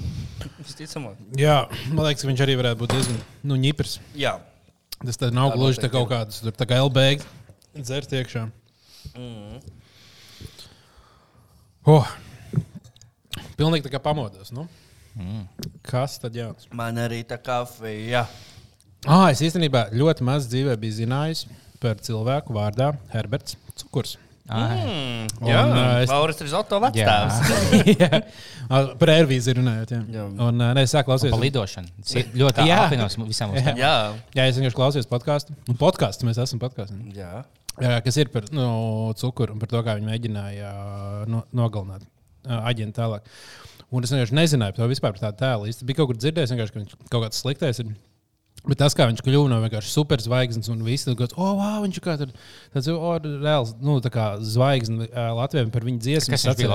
Visticamāk. jā, man liekas, ka viņš arī varētu būt diezgan nu, ņiprs. Jā. Tas tā nav gluži tā kaut kādas, tā kā LBG dzert iekšā. Oh. Pilnīgi tā kā pamodos. Nu? Kas tad jauns? Man arī tā kafija. Ah, es īstenībā ļoti maz dzīvē biju zinājis par cilvēku vārdā Herberts Cukurs. Ah, Mm, Un, jā, es- Lauris Jā. vecstāvs. Jā. Ah, par aervīzi runājot. Jā. Jā. Un uh, ne, es sāku klausīties. lidošanu. Tas ir ļoti Jā. apvienojis visām mums. jā, Jā, es vienkārši klausījos podkāstu. Un podkāstu mēs esam podkāstā. jā. Jā, kas ir par nu, cukuru un par to, kā viņi mēģināja ā, no, nogalināt aģentu tālāk. Un es vienkārši nezināju par to vispār par tādu tēlu. Es biju kaut kur dzirdējis, ka viņš kaut kāds sliktais ir. Bet tas, kā viņš kļuva no vienkārši superzvaigznes, un viss tur bija, oh, wow, viņš ir kā tur, tāds oh, reāls, nu, tā kā zvaigzne ā, Latvijam par viņu dziesmu. Kas viņš bija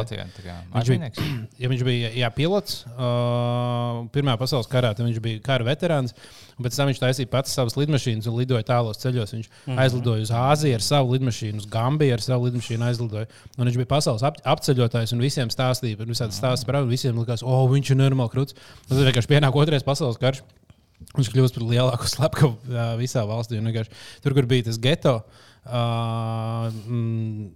kā Viņš bija, ja viņš bija jā, pilots uh, Pirmā pasaules karā, tad viņš bija kara veterāns. un Pēc tam viņš taisīja pats savas lidmašīnas un lidoja tālos ceļos. Viņš mm -hmm. aizlidoja uz Āziju ar savu lidmašīnu, uz Gambiju ar savu lidmašīnu aizlidoja. Un viņš bija pasaules ap, apceļotājs un visiem stāstīja par visādi stāstu par viņu. Visiem likās, oh, viņš ir normāli krūts. Tad vienkārši pienāk otrais pasaules karš. Viņš kļūst par lielāko slepkavu visā valstī. Tur, kur bija tas geto, uh, mm,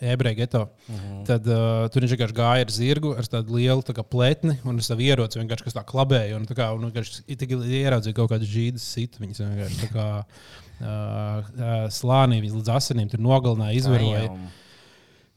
ebreju geto. Mm -hmm. Tad uh, tur viņš vienkārši gāja ar zirgu, ar tādu lielu tā kā, pletni un ar savu ieroci kas tā klabēja. Un, tā kā, un ieraudzīja kaut kādas žīdas sit. Viņas vienkārši kā uh, uh, slānī, viņas līdz asinīm tur nogalināja, izvaroja. Damn.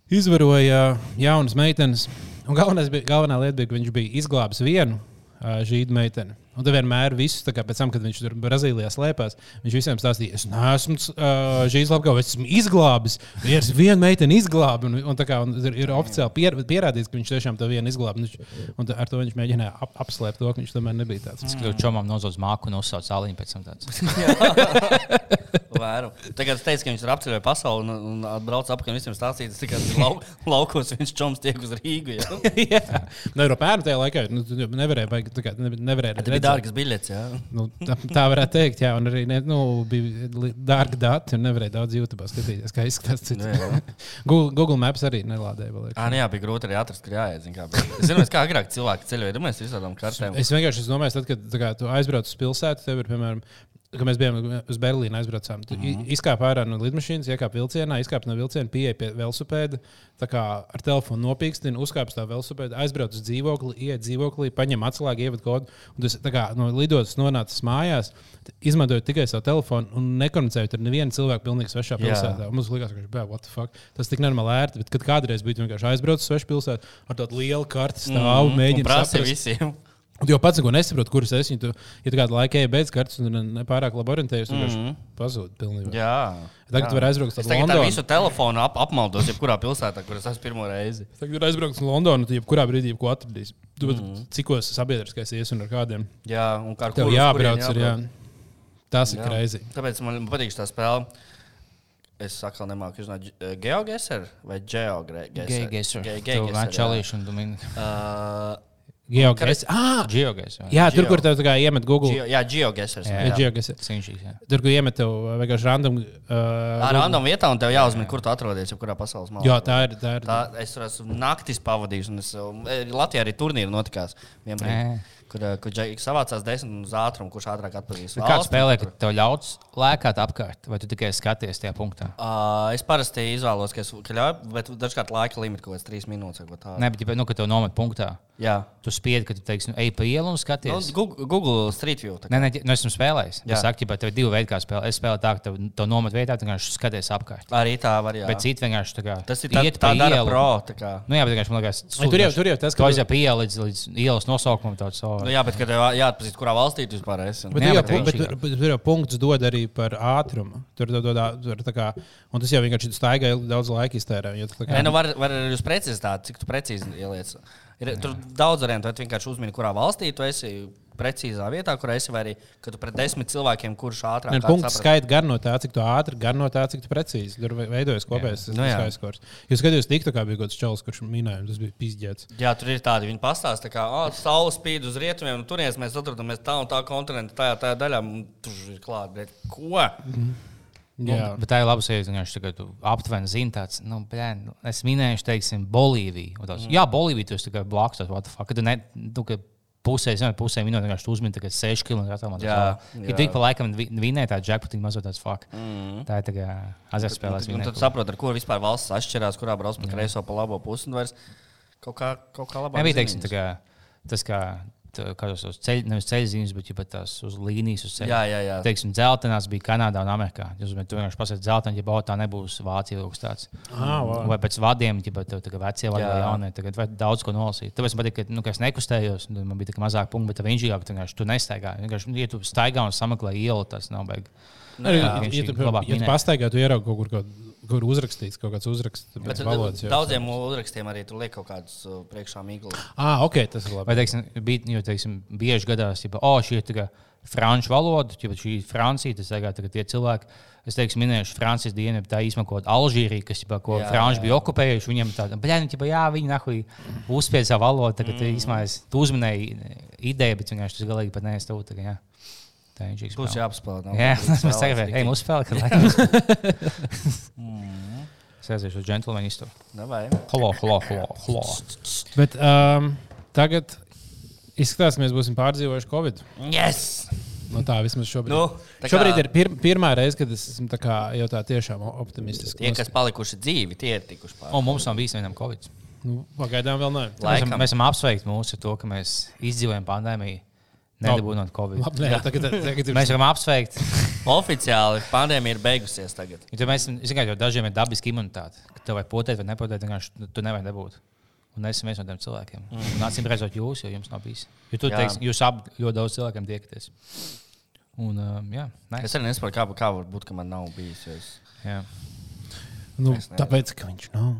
Izvaroja jaunas meitenes. Un galvenais bija, galvenā lieta bija, ka viņš bija izglābis vienu uh, žīdu meiteni. Un tad vienmēr visus, tā kā tam, kad viņš tur Brazīlijā slēpās, viņš visiem stāstīja, es neesmu uh, žīds labgājis, es esmu izglābis. Viens vienu meiteni izglābi. Un, un, tā kā, un ir, ir oficiāli pier, pierādīts, ka viņš tiešām to vienu izglābi. Un, viņš, un tā- ar to viņš mēģināja ap, apslēpt to, ka viņš tomēr nebija tāds. Es gribēju čomam nozot māku un uzsaukt zāliņu pēc tam tāds. Vēru. Tagad es teicu, ka viņš ir apceļojis pasauli un, un atbraucis apkārt visiem stāstīt, ka tikai lau, laukos viņš čoms tiek uz Rīgu. Ja? Jā, no Eiropā tajā laikā nu, nevarēja, baigt, tā kā, ne- nevarēja Tas redzēt. Dārgs biļets. Ja? Nu, tā, tā varētu teikt, jā, un arī ne, nu, bija dārgi dati, un nevarēja daudz YouTube skatīties, kā izskatās cits. Jā, jā. Google, Google Maps arī nelādēja. vēl, liekas. Ah, jā, bija grūti arī atrast, kur jāiet. zini, Kā, bija. es zinu, kā agrāk cilvēki ceļoja, domāju, visādām kartēm. Es vienkārši es domāju, tad, kad kā, tu aizbrauc uz pilsētu, tev ir, piemēram, kad mēs bijām uz Berlīnu, aizbraucām. Mm. -hmm. izkāp ārā no lidmašīnas, iekāp vilcienā, izkāp no vilciena, pieeja pie velosipēda, tā kā ar telefonu nopīkstina, uzkāp uz tā velosipēda, aizbrauc uz dzīvokli, iet dzīvoklī, paņem atslēgu, ievada kodu. Un tas kā no lidostas nonācis mājās, izmantojot tikai savu telefonu un nekomunicējot ar nevienu cilvēku pilnīgi svešā pilsētā. Un Mums liekas, ka bē, what the fuck? tas tik normāli ērti, bet kad kādreiz bija vienkārši aizbraucis uz svešu pilsētu ar tādu lielu karti stāvu, mm, mēģinot prasīt visiem. Un Tu jau pats neko nesaproti, kuras es esmu. Tu, ja kādu laiku ej bez kartes un nepārāk labi orientējies, tad viņš pazūd pilnībā. Jā. Tagad jā. tu vari aizbraukt uz Es tagad ar Londonu. visu telefonu ap, apmaldos, jebkurā pilsētā, kur es esmu pirmo reizi. Tagad ir aizbraukt uz Londonu, tad jebkurā brīdī ko atradīs. Tu mm. cikos sabiedriskais ies un ar kādiem. Jā, un kā ar uz jābrauc. kurien Ir, jā. Tas ir greizi. Tāpēc man patīk tā spēle. Es atkal nemāku uzzināt, geogeser vai geogeser. Geigeser. Ge- Tev Geigeser, jā. vēčalīši un domini. Uh, Geogrāfijas. Ah! Geogais. Jā, tur, Geo. kur tev kā iemet Google. Geo, jā, geogesers. Jā, jā. Tur, kur iemet tev uh, vienkārši random. Uh, ir random vietā, un tev jāuzmina, kur tu atrodies, jebkurā pasaules malā. Jā, tā ir. Tā ir Tā, es tur esmu naktis pavadījis, un es, eh, Latvijā arī turnīri notikās. vienbrīd. Kur, eh, kur džeki savācās desmit uz ātrumu, kurš ātrāk atpazīst. Kāda valsti, spēlē, kur- ka tev ļauts lēkāt apkārt, vai tu tikai skaties tajā punktā? Uh, es parasti izvēlos, ka es ka ļauju, bet dažkārt laika limits kaut kāds trīs minūtes. tādu. Nē, bet, ja, nu, kad tev nomet punktā, Jā, tu spiedi, ka tu teiksi, nu, ej pa ielu un nu, skaties. Google, Google Street View. kā. Nē, nē, nu, esmu spēlējis. Jā. Es saku, ka tev ir divi veidi, kā spēlēt. Es spēlēju tā, ka tev, tev nomet vietā, tu vienkārši skaties apkārt. Arī tā var būt. Bet citi vienkārši tā kā Tas ir tā, iet tā dara ielu. pro. tā kā. Nu, jā, bet vienkārši man liekas, tur jau- tur jau tas, ka ka tu- aiziet pie ielas līdz, ielas nosaukumam. Tāds, Nu, jā, bet kad tev jāatpazīst, kurā valstī tu vispār esi. Bet, Jā, bet bet, bet, bet, bet tur jau punkts dod arī par ātrumu. Tur, tur, tur, tur, kā, un tas jau vienkārši staigā daudz laika iztērē. Ja, kā- Nē, nu var, var arī uz precizitāti, cik tu precīzi ieliec. Ir, tur daudz variantu, vai vienkārši uzmini, kurā valstī tu esi precīzā vietā, kur esi, vai arī, ka tu pret desmit cilvēkiem, kurš ātrāk punkts saprast. skaita gan no tā, cik tu ātri, gan no tā, cik tu precīzi. Tur ve- veidojas kopējais Nu jā. skaiskors. Jūs skatījāties, tiktu, kā bija kaut kāds čels, kurš minēja, tas bija pizģēts. Jā, tur ir tādi, viņi pastāsta, ka oh, saule spīd uz rietumiem, un tur mēs atrodamies tā un tā kontinenta, tajā, tajā daļā, un tur ir klāta. Bet ko? Jā, Bet tā ir laba sajūta, ka tu aptuveni zini, tāds, nu, blēn, es minēju, teiksim, Bolīviju. Un Tāds, mm. Jā, Bolīvija tas tikai blakus, tas what the fuck. Kad tu ne, tu, ka pusē, zini, pusē minūtē vienkārši tu uzmini tikai 6 km attālumā. Jā, jā. tik pa laikam vi- vinēja tā jackpot, mazliet tāds fuck. Mm. Tā ir tā kā azartspēlēs. Un vinēt tad saproti, ar ko vispār valsts atšķirās, kurā brauc pa kreiso, pa labo pusi. un vairs Kaut kā, kaut kā labāk. Nebija teiksim, tā kā, tas, kā, tā, kā tos uz ceļ, nevis ceļzīmes, bet jau tās uz līnijas uz ceļa. Jā, jā, jā. Teiksim, dzeltenās bija Kanādā un Amerikā. Jūs tu vienkārši pasakāt, dzeltenā, ja baudā tā nebūs Vācija kas tāds. Ah, wow. Vai pēc vadiem, ja tā kā vecie vai Jā. jaunie, tagad var daudz ko nolasīt. Tāpēc man patīk, ka, nu, ka es nekustējos, man bija tā kā mazāk punktu, bet viņš jau vienkārši tu nestaigā. Vienkārši, ja tu staigā un sameklē ielu, tas nav beigas. Arī, ja, tu, labāk ja tu pastaigā, tu ieraugi kaut kur, kaut, kur uzrakstīts kaut kāds uzraksts. Bet valodas, jau. daudziem uzrakstiem arī tur liek kaut kādus priekšā mīklu. Ah, ok, tas ir labi. Vai, teiksim, bija, jo, teiksim, bieži gadās, ka, oh, šī ir kā franču valoda, ja šī ir Francija, tas tagad tā, tie cilvēki. Es teikšu, minēšu Francijas dienu, tā īstenībā kaut kāda Alžīrija, kas jau ko Jā, Franči jā. bija okupējuši. Viņiem tāda, blēņa, ķipa, jā, viņi nahuj uzspēja savu valodu. Tagad mm. īstenībā es tu uzminēju ideju, bet vienkārši tas galīgi pat neesmu tu. Tagad, jā. Tā ir. Būs jāapspēlē. Jā, mēs tagad ejam uzspēlēt, kad laikam. Es aiziešu uz džentlmeni istabu. Halo, halo, halo, halo. Bet um, tagad izskatās, ka mēs būsim pārdzīvojuši Covid. Yes! No tā vismaz šobrīd. Nu, tā kā- šobrīd ir pir pirmā reize, kad es esmu tā kā, jau tā tiešām optimistisks. Tie, kas palikuši dzīvi, tie ir tikuši pāri. Un mums nav bijis vienam covid. Nu, pagaidām vēl nē. Mēs esam, mēs esam apsveikti mūsu to, ka mēs izdzīvojam pandēmiju, nedabūjot covid. Labi, nē, tagad, tagad ir Mēs varam apsveikt. Oficiāli pandēmija ir beigusies tagad. Jo mēs zinām, ka dažiem ir dabiska imunitāte. Ka tev vajag potēt vai nepotēt, vienkārši tu- nevari dabūt. Un es esmu viens no tiem cilvēkiem. Mm. Un acīm redzot, jūs, jo jums nav bijis. Jo tu Jā. teiksi, jūs abi ļoti daudz cilvēkiem tiekaties. Un, um, jā, nice. Es arī nesaprotu, kā, kā var būt, ka man nav bijis. jo Es... jā. nu, Es tāpēc, ka viņš nav.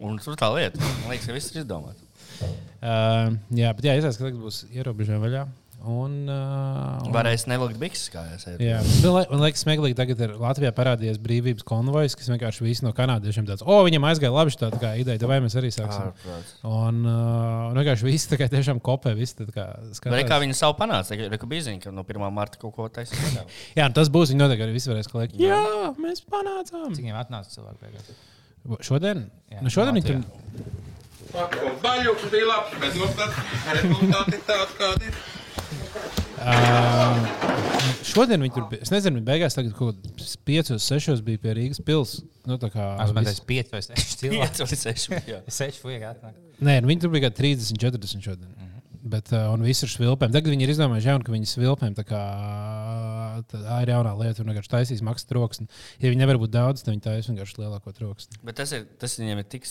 Un tur tā lieta. Man liekas, ka viss ir izdomāts. Uh, jā, bet jā, izskatās, ka tagad būs ierobežojumi vaļā. Un, uh, un, Varēs nevilkt bikses, kā es teicu. Jā, man li- man liekas, smieklīgi, tagad ir Latvijā parādījies brīvības konvojs, kas vienkārši visi no kanādiešiem tāds, o, viņam aizgāja labi šī tā kā ideja, vai mēs arī sāksim. Ārprāts. Un, uh, un vienkārši visi tā kā tiešām kopē, visi tā kā skatās. kā viņi savu panāca? Reku bija ziņa, ka no 1. marta kaut ko taisīs. Jā, un tas būs, viņi noteikti arī visi varēs kliegt. Jā, mēs panācām. Cik viņiem atnāca cilvēki? Šodien? Jā, Nu, šodien viņi tur Baļķis bija labs, bet nu, tas rezultāti ir tāds, kādi ir. Šodien viņi tur bija. Es nezinu, viņi beigās tagad kaut kādā 5, 6 bija pie Rīgas pilsētas. Nu, tā kā Es domāju, ka 5 vai 6 cilvēki. 5 vai 6. jā. 6 fuja atnāk. Nē, nu, viņi tur bija kādi 30, 40 šodien. Mm -hmm. Bet, uh, un viss ir svilpēm. Tagad viņi ir izdomājuši, jaunu, ka viņi svilpēm tā kā tā ir jaunā lieta. Viņi vienkārši taisīs maksas troksni. Ja viņi nevar būt daudz, tad viņi taisīs vienkārši lielāko troksni. Bet tas, ir, tas viņiem ir tik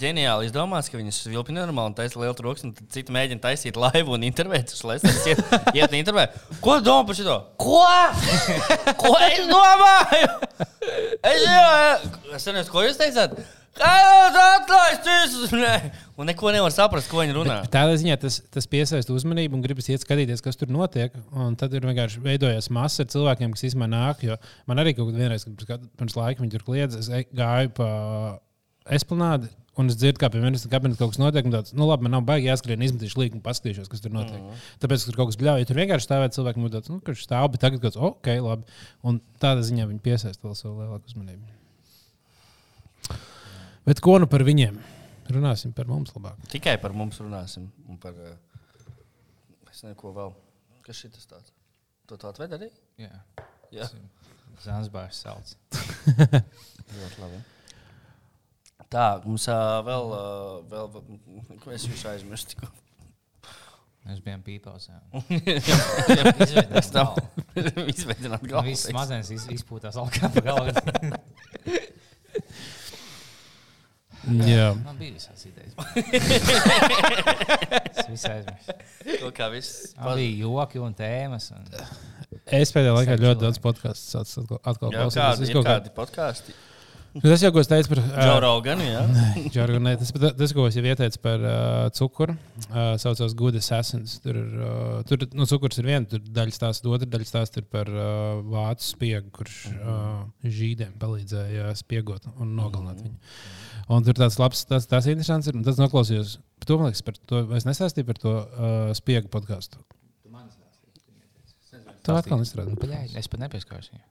ģeniāli izdomāts, ka viņi svilpi nenormāli un taisa lielu troksni. un Tad citi mēģina taisīt laivu un intervēt. Tas iet, iet intervēt. Ko domā par šo? Ko? Ko es domāju? Es, jā, es nezinu, ko jūs teicāt. Un neko nevar saprast, ko viņi runā. Bet Tādā ziņā tas, tas piesaista uzmanību un gribas iet skatīties, kas tur notiek. Un tad ir vienkārši veidojies masa ar cilvēkiem, kas īstenībā nāk. Jo man arī kaut vienreiz, kad pirms- laika viņi tur kliedz, es gāju pa esplanādi. Un es dzirdu, kā pie manis kabinetā kaut kas notiek. un Tāds, nu, labi, man nav baigi jāskrien, izmetīšu līniju un paskatīšos, kas tur notiek. Mm. Tāpēc, ka tur kaut kas bļauj, ja tur vienkārši stāvēt cilvēki, nu, tāds, nu, kurš stāv, bet tagad kaut kas, ok, labi. Un tādā ziņā viņi piesaista vēl savu lielāku uzmanību. Bet ko nu par viņiem? Runāsim par mums labāk. Tikai par mums runāsim. Un par, eh, es nezinu, ko vēl. Kas šis tāds? To tu atvedi arī? Jā, Jā. Zanzbārs sauc. Ļoti labi. Tā, mums uh, vēl, uh, vēl, ko es jūs aizmirsu. tikko? Mēs bijām pīpels. jā. Es tam izveidināju Nu, galvu. Viss smadzenes iz- izpūtās augā pa galvu. Jā. Man bija visāds idejas. Es visu aizmirsu. To kā viss. Man bija joki un tēmas. Un... Es pēdējā laikā ļoti daudz podkāstu atkal, atkal Jā, klausījos. kādi kādi podkāsti? Nu, Tas jau, ko es teicu par Joe Rogan, jā. Džorgu, nē, tas, tas, ko es jau ieteicu par uh, cukuru, uh, saucās Good Assassins. Tur, uh, tur nu, cukurs ir viena tur daļa stāsta, otra daļa stāsta ir par uh, vācu spiegu, kurš uh, žīdiem palīdzēja spiegot un nogalināt viņu. Un tur tāds labs, tas, tas interesants ir. un Tas noklausījos. Par to, man liekas, par to, es nestāstīju par to uh, spiegu podkāstu. Tā atkal nestrādā. Es pat nepieskāros viņai.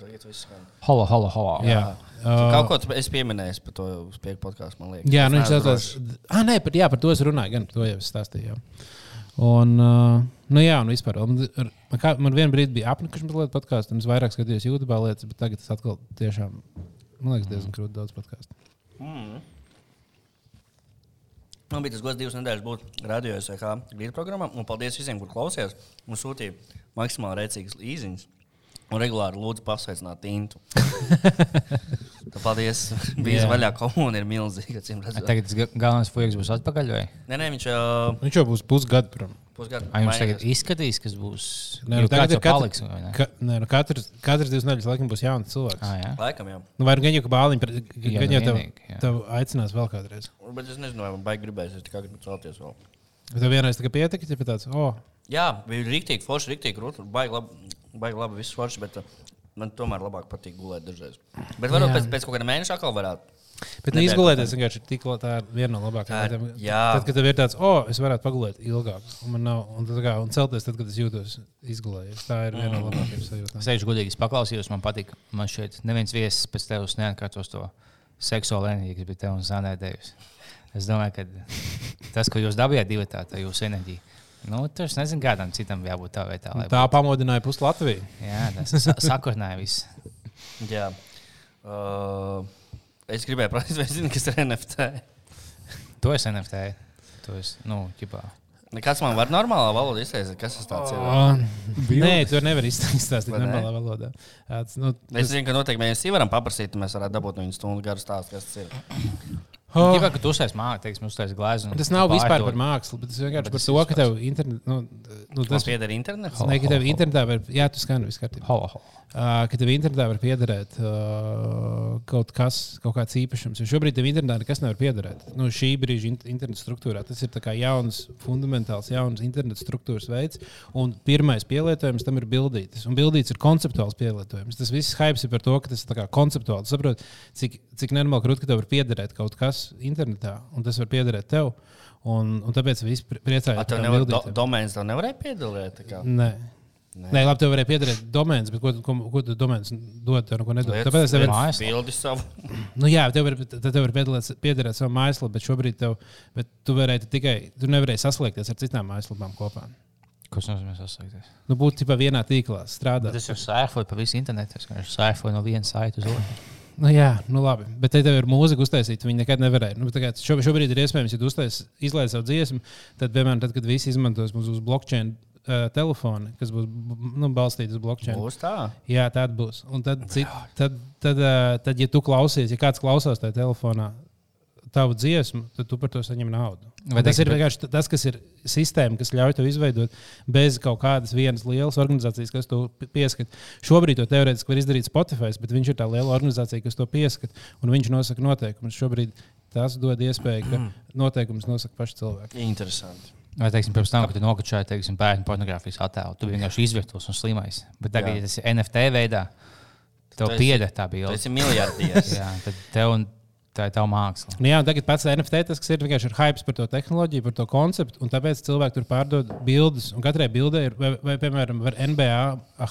Tagad viss skan. Holo, holo, holo. Jā. Uh, Kaut ko es pieminēju par to spēku podkāstu, man liekas. Jā, nu, viņš drošs. Ah, nē, par, jā, par to es runāju. Gan par to jau es stāstīju. Jā. Un, uh, nu, jā, un vispār. Un, ar- man, kā, man vienā brīdī bija apnikuši mazliet podkāstu, un es vairāk skatījos YouTube lietas, bet tagad es atkal tiešām, man liekas, diezgan krūti daudz podkāstu. Man bija tas gods divas nedēļas būt radio SVH grīdu programmā, un paldies visiem, kur klausījās. Mums sūtīja maksimāli rēcīgas īziņas. Un regulāri lūdzu pasveicināt Tintu. Tā paldies. Bija Jā. vaļā komuna ir milzīga. Tagad tas ga- galvenais fujiks būs atpakaļ. Vai? Nē, nē, viņš jau Viņš jau būs pusgadu prom. pusgadu Ai, jums tagad izskatīs, kas būs. Nē, nu, tagad ir paliks. ne? Ka, nē, nu, katrs, katrs divas nedēļas laikam būs jauns cilvēks. Ah, jā. Laikam jau. Nu, vai nu gan jau kā bāliņš, Jā, gan nu jau tev, tev aicinās vēl kādreiz. Bet es nezinu, vai man baigi gribēs. Es tikai gribu celties vēl. Bet tev vienreiz kā pietika, ja tāds, oh, Jā, bija rīktīgi forši, rīktīgi grūti. Baigi labi, baigi labi viss forši, bet uh, man tomēr labāk patīk gulēt dažreiz. Bet varbūt pēc, pēc kaut kāda mēneša atkal varētu. Bet nu, izgulēties vienkārši ir tik tā ir viena no labākajām lietām. Tad, kad tev ir tāds, oh, es varētu pagulēt ilgāk, un man nav, un, kā, un celties tad, kad es jūtos izgulējies. Tā ir viena no labākajām sajūtām. Es teikšu, godīgi, es paklausījos, man patīk. Man šeit neviens viesis pēc tevis neatkārtos to seksuālo enerģiju, kas bija tev un Zanē devis. Es domāju, ka tas, ko jūs dabījāt divi tā, tā jūsu enerģija, Nu, tur es nezinu, kādam citam jābūt tā vietā. lai Tā pamodināja pusi Latviju. būtu. Jā, tas sa sakurnēja viss. Jā. Uh, es gribēju prasīt, vai zini, kas ir NFT. To es NFT. To es, nu, ķipā. Kāds man var normālā valodā izteikt, kas tas tāds ir? Oh, nē, tu nevari izstāstīt Vai ne? normālā valodā. Tāds, nu, Es zinu, ka noteikti mēs varam paprasīt, un mēs varētu dabūt no viņas stundu garu stāstu, kas tas ir. Oh, Ķipā, ka tu uztais mākslu, teiksim, uztais glāzi. tas nav vispār par mākslu, bet tas vienkārši Bet par to, ka tev internet, nu, nu, Tas pieder internets. ne, ka tev internetā var, jā, tu skani viss kārtībā. Uh, ka tev internetā var piederēt uh, kaut kas, kaut kāds īpašums. Jo šobrīd tev internetā nekas nevar piederēt. Nu, šī brīža in- interneta struktūrā tas ir tā kā jauns, fundamentāls, jauns interneta struktūras veids. Un pirmais pielietojums tam ir bildītis. Un bildītis ir konceptuāls pielietojums. Tas viss hype ir par to, ka tas ir tā kā konceptuāls. Saprot, cik, cik nenormāli grūti, ka tev var piederēt kaut kas internetā, un tas var piederēt tev. Un, un tāpēc viss A, priecājās tev nevar, do, domēns tev nevarēja piedalīt. tā kā? Nē. Nē. Nē, labi, tev varēja piederēt domēns, bet ko, ko, ko tu domēns dod, tev neko nedod. Liec- Tāpēc es tev varu, Mājaslapa. Bildi savu. nu jā, tev var, tad tev var piederēt savu mājaslapu, bet šobrīd tev, bet tu varēji tikai, tu nevarēji saslēgties ar citām mājaslapām kopā. Ko tas nozīmē sasaistīties? Nu, būt tikai vienā tīklā, strādāt. Tas ir sērfot pa visu internetu. Es vienkārši sērfoju no vienas saites uz otru. Nu, jā, nu labi. Bet te tev ir mūzika uztaisīta. Viņi nekad nevarēja. Nu, kā šo, šobrīd ir iespējams, ja tu uztais, izlaiž savu dziesmu, tad, piemēram, tad, kad visi izmantos mūsu uz blockchain uh, telefonu, kas būs nu, balstīts uz blockchain. Būs tā. Jā, tāda būs. Un tad, cit, tad, tad, ā, tad, ja tu klausies, ja kāds klausās tajā telefonā, tavu dziesmu, tad tu par to saņem naudu. Vai tas ir vienkārši tas, kas ir sistēma, kas ļauj tev izveidot bez kaut kādas vienas lielas organizācijas, kas to pi- pieskat. Šobrīd to teorētiski var izdarīt Spotify, bet viņš ir tā liela organizācija, kas to pieskat, un viņš nosaka noteikumus. Šobrīd tas dod iespēju, ka noteikumus nosaka paši cilvēki. Interesanti. Vai, teiksim, pirms tam, kad tu nokačāji teiksim, bērnu pornogrāfijas attēlu, tu vienkārši izvirtos un slimais. Bet tagad, ja tas ir NFT veidā, tev pieder tā bilde. esi miljardieris. Jā, tad tev un tā ir tava māksla. Nu, jā, tagad pats NFT tas, kas ir vienkārši ir hype par to tehnoloģiju, par to konceptu, un tāpēc cilvēki tur pārdod bildes. Katrai bildei ir, vai, vai piemēram, var NBA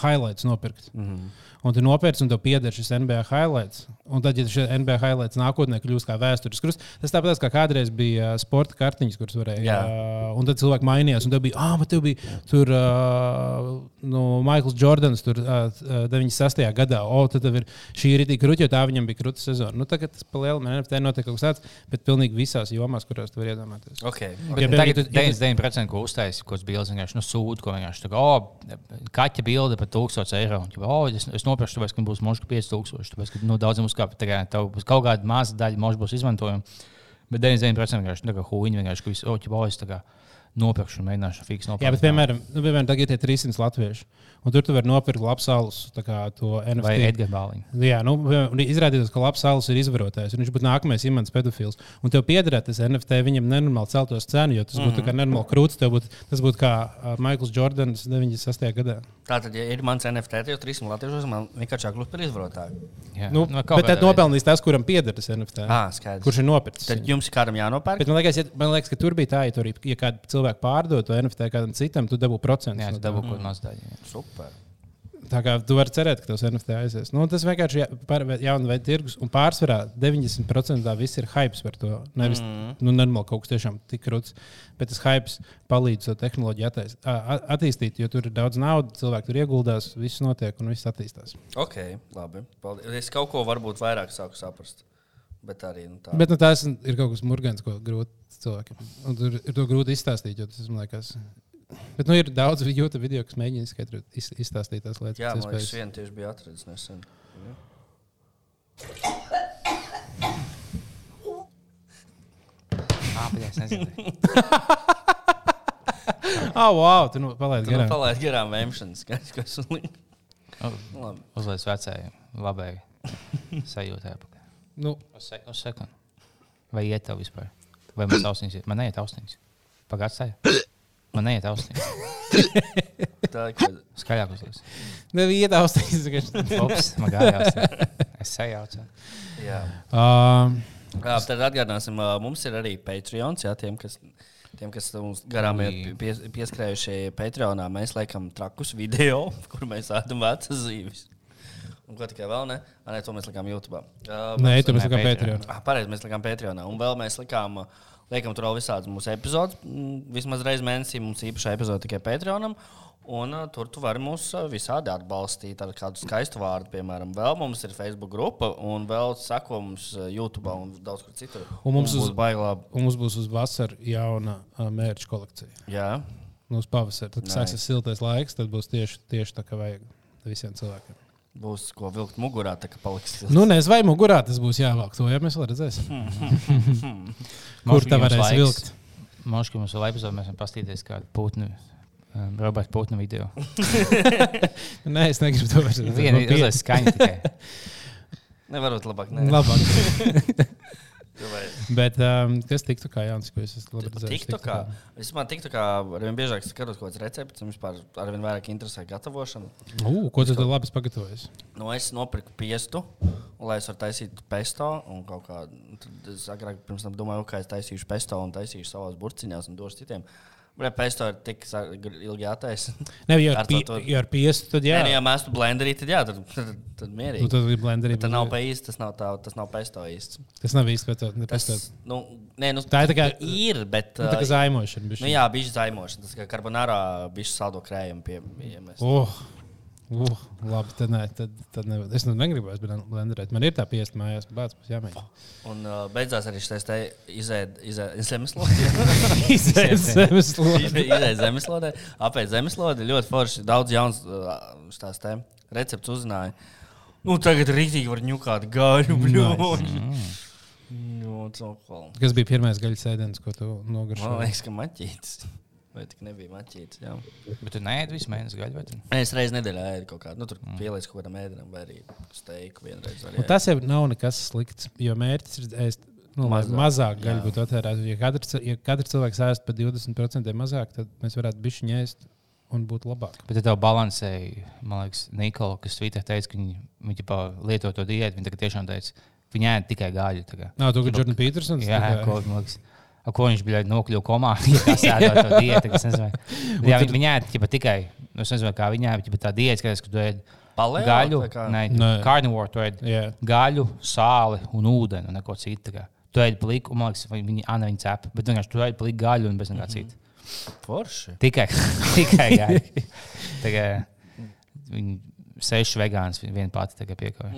highlights nopirkt. Mm -hmm. Un tu nopērci, un tev pieder šis NBA highlights. Un tad, ja šis NBA highlights nākotnē kļūs kā vēstures krusts, tas tāpat kā kādreiz bija ā, sporta kartiņas, kuras varēja. Jā. ā, Un tad cilvēki mainījās, un tev bija, ah, bet tev bija tur uh, no Maikls Jordans tur, uh, 96. gadā. O, tad tev ir šī ir rītīgi krūti, jo tā viņam bija krūta sezona. Nu, tagad tas palielinās, NFT notiek kaut kas tāds, bet pilnīgi visās jomās, kurās tu vari iedomāties. Okay. Bet Ja, tagad piemēram, tu ja tu- 99% ko uztaisīji, ko bildes vienkārši nu, sūta, ko vienkārši tā kā, oh, kaķa bilde par 1000 eiro. Un, oh, es, es nopirkšu, tāpēc, ka būs možda 5000. Tāpēc, ka nu, daudziem uzkāpj, tā kā tev būs kaut kāda maza daļa, možda būs izmantojama. Bet 99% vienkārši tā kā huīņi, vienkārši, ka es tā kā nopirkšu un mēģināšu fiks nopirkt. Jā, bet piemēram, nu, piemēram tagad ir 300 latviešu, un tur tu vari nopirkt labu salus, tā kā to NFT. Vai Edgars Bāliņš. Jā, nu, un izrādījās, ka labs salas ir izvarotājs. un Viņš būtu nākamais imants pedofils. Un tev piederētu tas NFT, viņam nenormāli celtos cenu, jo tas būtu mm -hmm. nenormāli krūts. tev Būtu, tas būtu kā uh, Maikls Jordans 96. gadā. Tātad, ja ir mans NFT, tad jau 300 latviešus man vienkārši kļūst par izvarotāju. Jā, Nu, nu, kaut bet tad nopelnīs tas, kuram pieder tas NFT. Ah, skaidrs. Kurš ir nopircis? Tad jums kādam jānopērk? Bet man liekas, ja, man liekas, ka tur bija tā, ja, tur, ja kāda cilvēka pārdod to NFT kādam citam, tu dabū procentus. Jā, no tā. dabū kaut kādu mazu daļu. jā. Super. Tā kā tu vari cerēt, ka tos NFT aizies. Nu, tas vienkārši ir jauna veida tirgus. Un pārsvarā 90% tā viss ir hype par to. Nevis mm. nu, normāli kaut kas tiešām tik krūts. Bet tas hype palīdz to tehnoloģiju attais, a- a- attīstīt, jo tur ir daudz naudas, cilvēki tur ieguldās, viss notiek un viss attīstās. Ok, labi. Paldies. Es kaut ko varbūt vairāk sāku saprast. Bet arī nu, tā. Bet nu, tas ir kaut kas murgans, ko grūti cilvēkiem. Un tur ir to grūti izstāstīt, jo tas man liekas. Bet nu, ir daudz YouTube video, kas mēģina izskaidrot, iz- izstāstīt tās lietas. Jā, man liekas, viena tieši bija atradusi nesen. Bet es nezinu. Ah, wow, tu nu palaidi Tu nu garām. palaidi garām vēmšanas, kas kas. Nu, Labi. Uzliek vecajai, labai sajūtai. Nu, Uz, sek uz sekundi. Vai iet tev vispār? Vai man austiņas iet? Man neiet. Pagājušajā stāvā. Man neiet austiņas. Tā ir kaut Skaļāk uzliek. Nevis iedaustīs. Ops, man gājās. Es sajaucu. Jā. Um, Jā, tad atgādināsim, mums ir arī Patreons. Jā, tiem, kas, tiem, kas mums garām ir pies, pieskrējuši Patreonā, mēs liekam trakus video, kur mēs ēdam vecas zīves. Un ko tikai vēl ne? Nē, to mēs likām YouTube. Uh, Nē, mēs Nē, kā Patreon. Patreon. Ah, Pareizi, mēs likām Patreonā. Un vēl mēs likām, uh, liekam, tur vēl visādas mūsu epizodes. Mm, Vismaz reizes mēnesī mums īpaša epizode tikai Patreonam. Un uh, tur tu vari mūs visādi atbalstīt ar kādu skaistu vārdu. Piemēram, vēl mums ir Facebook grupa, un vēl sako mums YouTube un daudz kur citur. Un mums uz- būs baigā. Un mums būs uz vasaru jauna uh, mērķa kolekcija. Jā, Nu, uz pavasara. Tad, sāksies siltais laiks, tad būs tieši, tieši tā, kā vajag visiem cilvēkiem. Būs ko vilkt mugurā, tā kā paliks. Nu, nezinu, vai mugurā tas būs jāvelk. To jau mēs vēl redzēsim. Kur tā varēs vilkt? Moškā mums vēl epizode, mēs varam paskatīties kādu putnu. Um, Roberta Putna video. Nē, es negribu to redzēt. Pie- mazliet skaņa tikai. Nevarot labāk. Ne. Labāk. Bet um, kas tiktu kā jauns, ko es esmu labi redzējis? TikTokā. Es man TikTokā arvien biežāk skatos kaut kādas receptes, un vispār arvien vairāk interesē gatavošana. Ugh, ko tu tur labi pagatavojies? Nu, es nopirku piestu, lai es varētu taisīt pesto. un kaut kā- tad Es agrāk pirms tam domāju, ka es taisīšu pesto un taisīšu savās burciņās un došu citiem. Bet pesto ir tik ilgi jātaisa. Nē, ja ar, Ar pie, to- to- ja ar piestu, tad jā. Nu, ja mēs tu blenderī, tad jā, tad, tad, tad mierīgi. Nu, tad ir blenderī. Bet tas nav pa īsti, tas nav, tā, tas nav pesto īsti. Tas nav īsti pēc tam. Tas, nu, nē, nu, Tā ir tā kā- ir, bet. Nu, tā kā zaimošana. Nu, jā, bija zaimošana. Tas kā karbonārā bija saldo krējumu pie iemes. Oh, uh, labi, tad, nē, tad, tad ne, es nu negribu vairs blenderēt. Man ir tā piesta mājās, bet tas jāmēģina. Un uh, beidzās arī šis te izēd zemeslode. Izsēs zemeslode. Izēd zemeslodē, apēst zemeslodi. Ļoti forši. Daudz jauns uh, tās te recepts uzzināja. Nu, tagad rītīgi var ņukāt gaļu, bļūņu. Nu, cokol. Kas bija pirmais gaļas ēdiens, ko tu Man nogaršoji? liekas, ka maķītis. Vai tik nebija maķītis? Jā. Bet tu neēdi visu mēnesi gaļu, tu? Es reizē nedēļā ēdu kaut kādu, nu, tur mm. pielieku kaut kādam ēdienam, vai arī steiku vienreiz. Arī tas jau nav nekas slikts, jo mērķis ir ēst nu, Mazāk, mazāk gaļu būtu attērēts. Ja katrs, ja katrs cilvēks ēst par 20% mazāk, tad mēs varētu bišķiņu ēst un būt labāk. Bet tev balansēja, man liekas, Nikola, kas Twitter teica, ka viņi, viņi lieto to diētu. Viņa tagad tiešām teica, viņa ēd tikai gaļu. tā kā. Nav to, ka Jordans Petersons. Jā, ko, man liekas, ko viņš bija nokļuvis komā. Kas nezinu. vai- Jā, viņa ēd ģipā tikai, nu, es nezinu, kā viņa ēd, ģipā tā diēta, skaties, ka tu ēd gaļu, carnivore, tu ēd Jā. gaļu, sāli un ūdeni un neko citu. Tu ēd pliku, un man liekas, vai viņi Anna viņa cep, bet vienkārši tu ēd pliku gaļu un bez nekā cita. Forši. Tikai, tikai gaļu. Tā kā Viņi seši vegāns, viena pati tikai piekoja.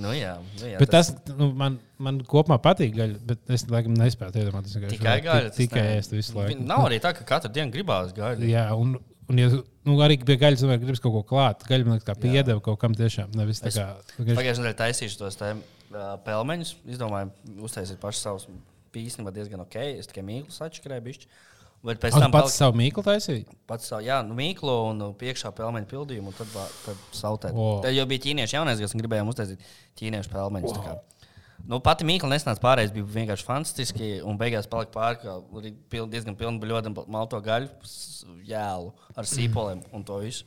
Nu, jā, nu, jā, Bet tas nu, man, man kopumā patīk gaļa, bet es laikam nespēju iedomāties. vienkārši tikai varētu gaļa. tik- Tikai ēst visu laiku. Nav arī tā, ka katru dienu gribās gaļu. Jā, un, un ja, nu, arī pie gaļas tomēr gribas kaut ko klāt. Gaļa man liekas, kā piedeva kaut kam tiešām. Nevis Es- Pagājušajā nedēļā taisīšu tos uh, pelmeņus. Izdomāju, uztaisīt pašu savus pīsni, bet diezgan ok. Es tikai mīklu sačakarēju bišķi. Bet pēc tam pats pats savu mīklu taisīji? pats savu, jā, nu, mīklu un uh, priekšā pelmeņu pildījumu, un tad, tad sautēt. O. Tad jau bija ķīniešu jaunais un gribējām uztaisīt ķīniešu pelmeņus. kā. Nu, pati mīkla nesnāca pārējais, bija vienkārši fantastiski. Un beigās palika pāri, pil, diezgan pilni buļļotam malto gaļu, jēlu ar sīpoliem un to visu.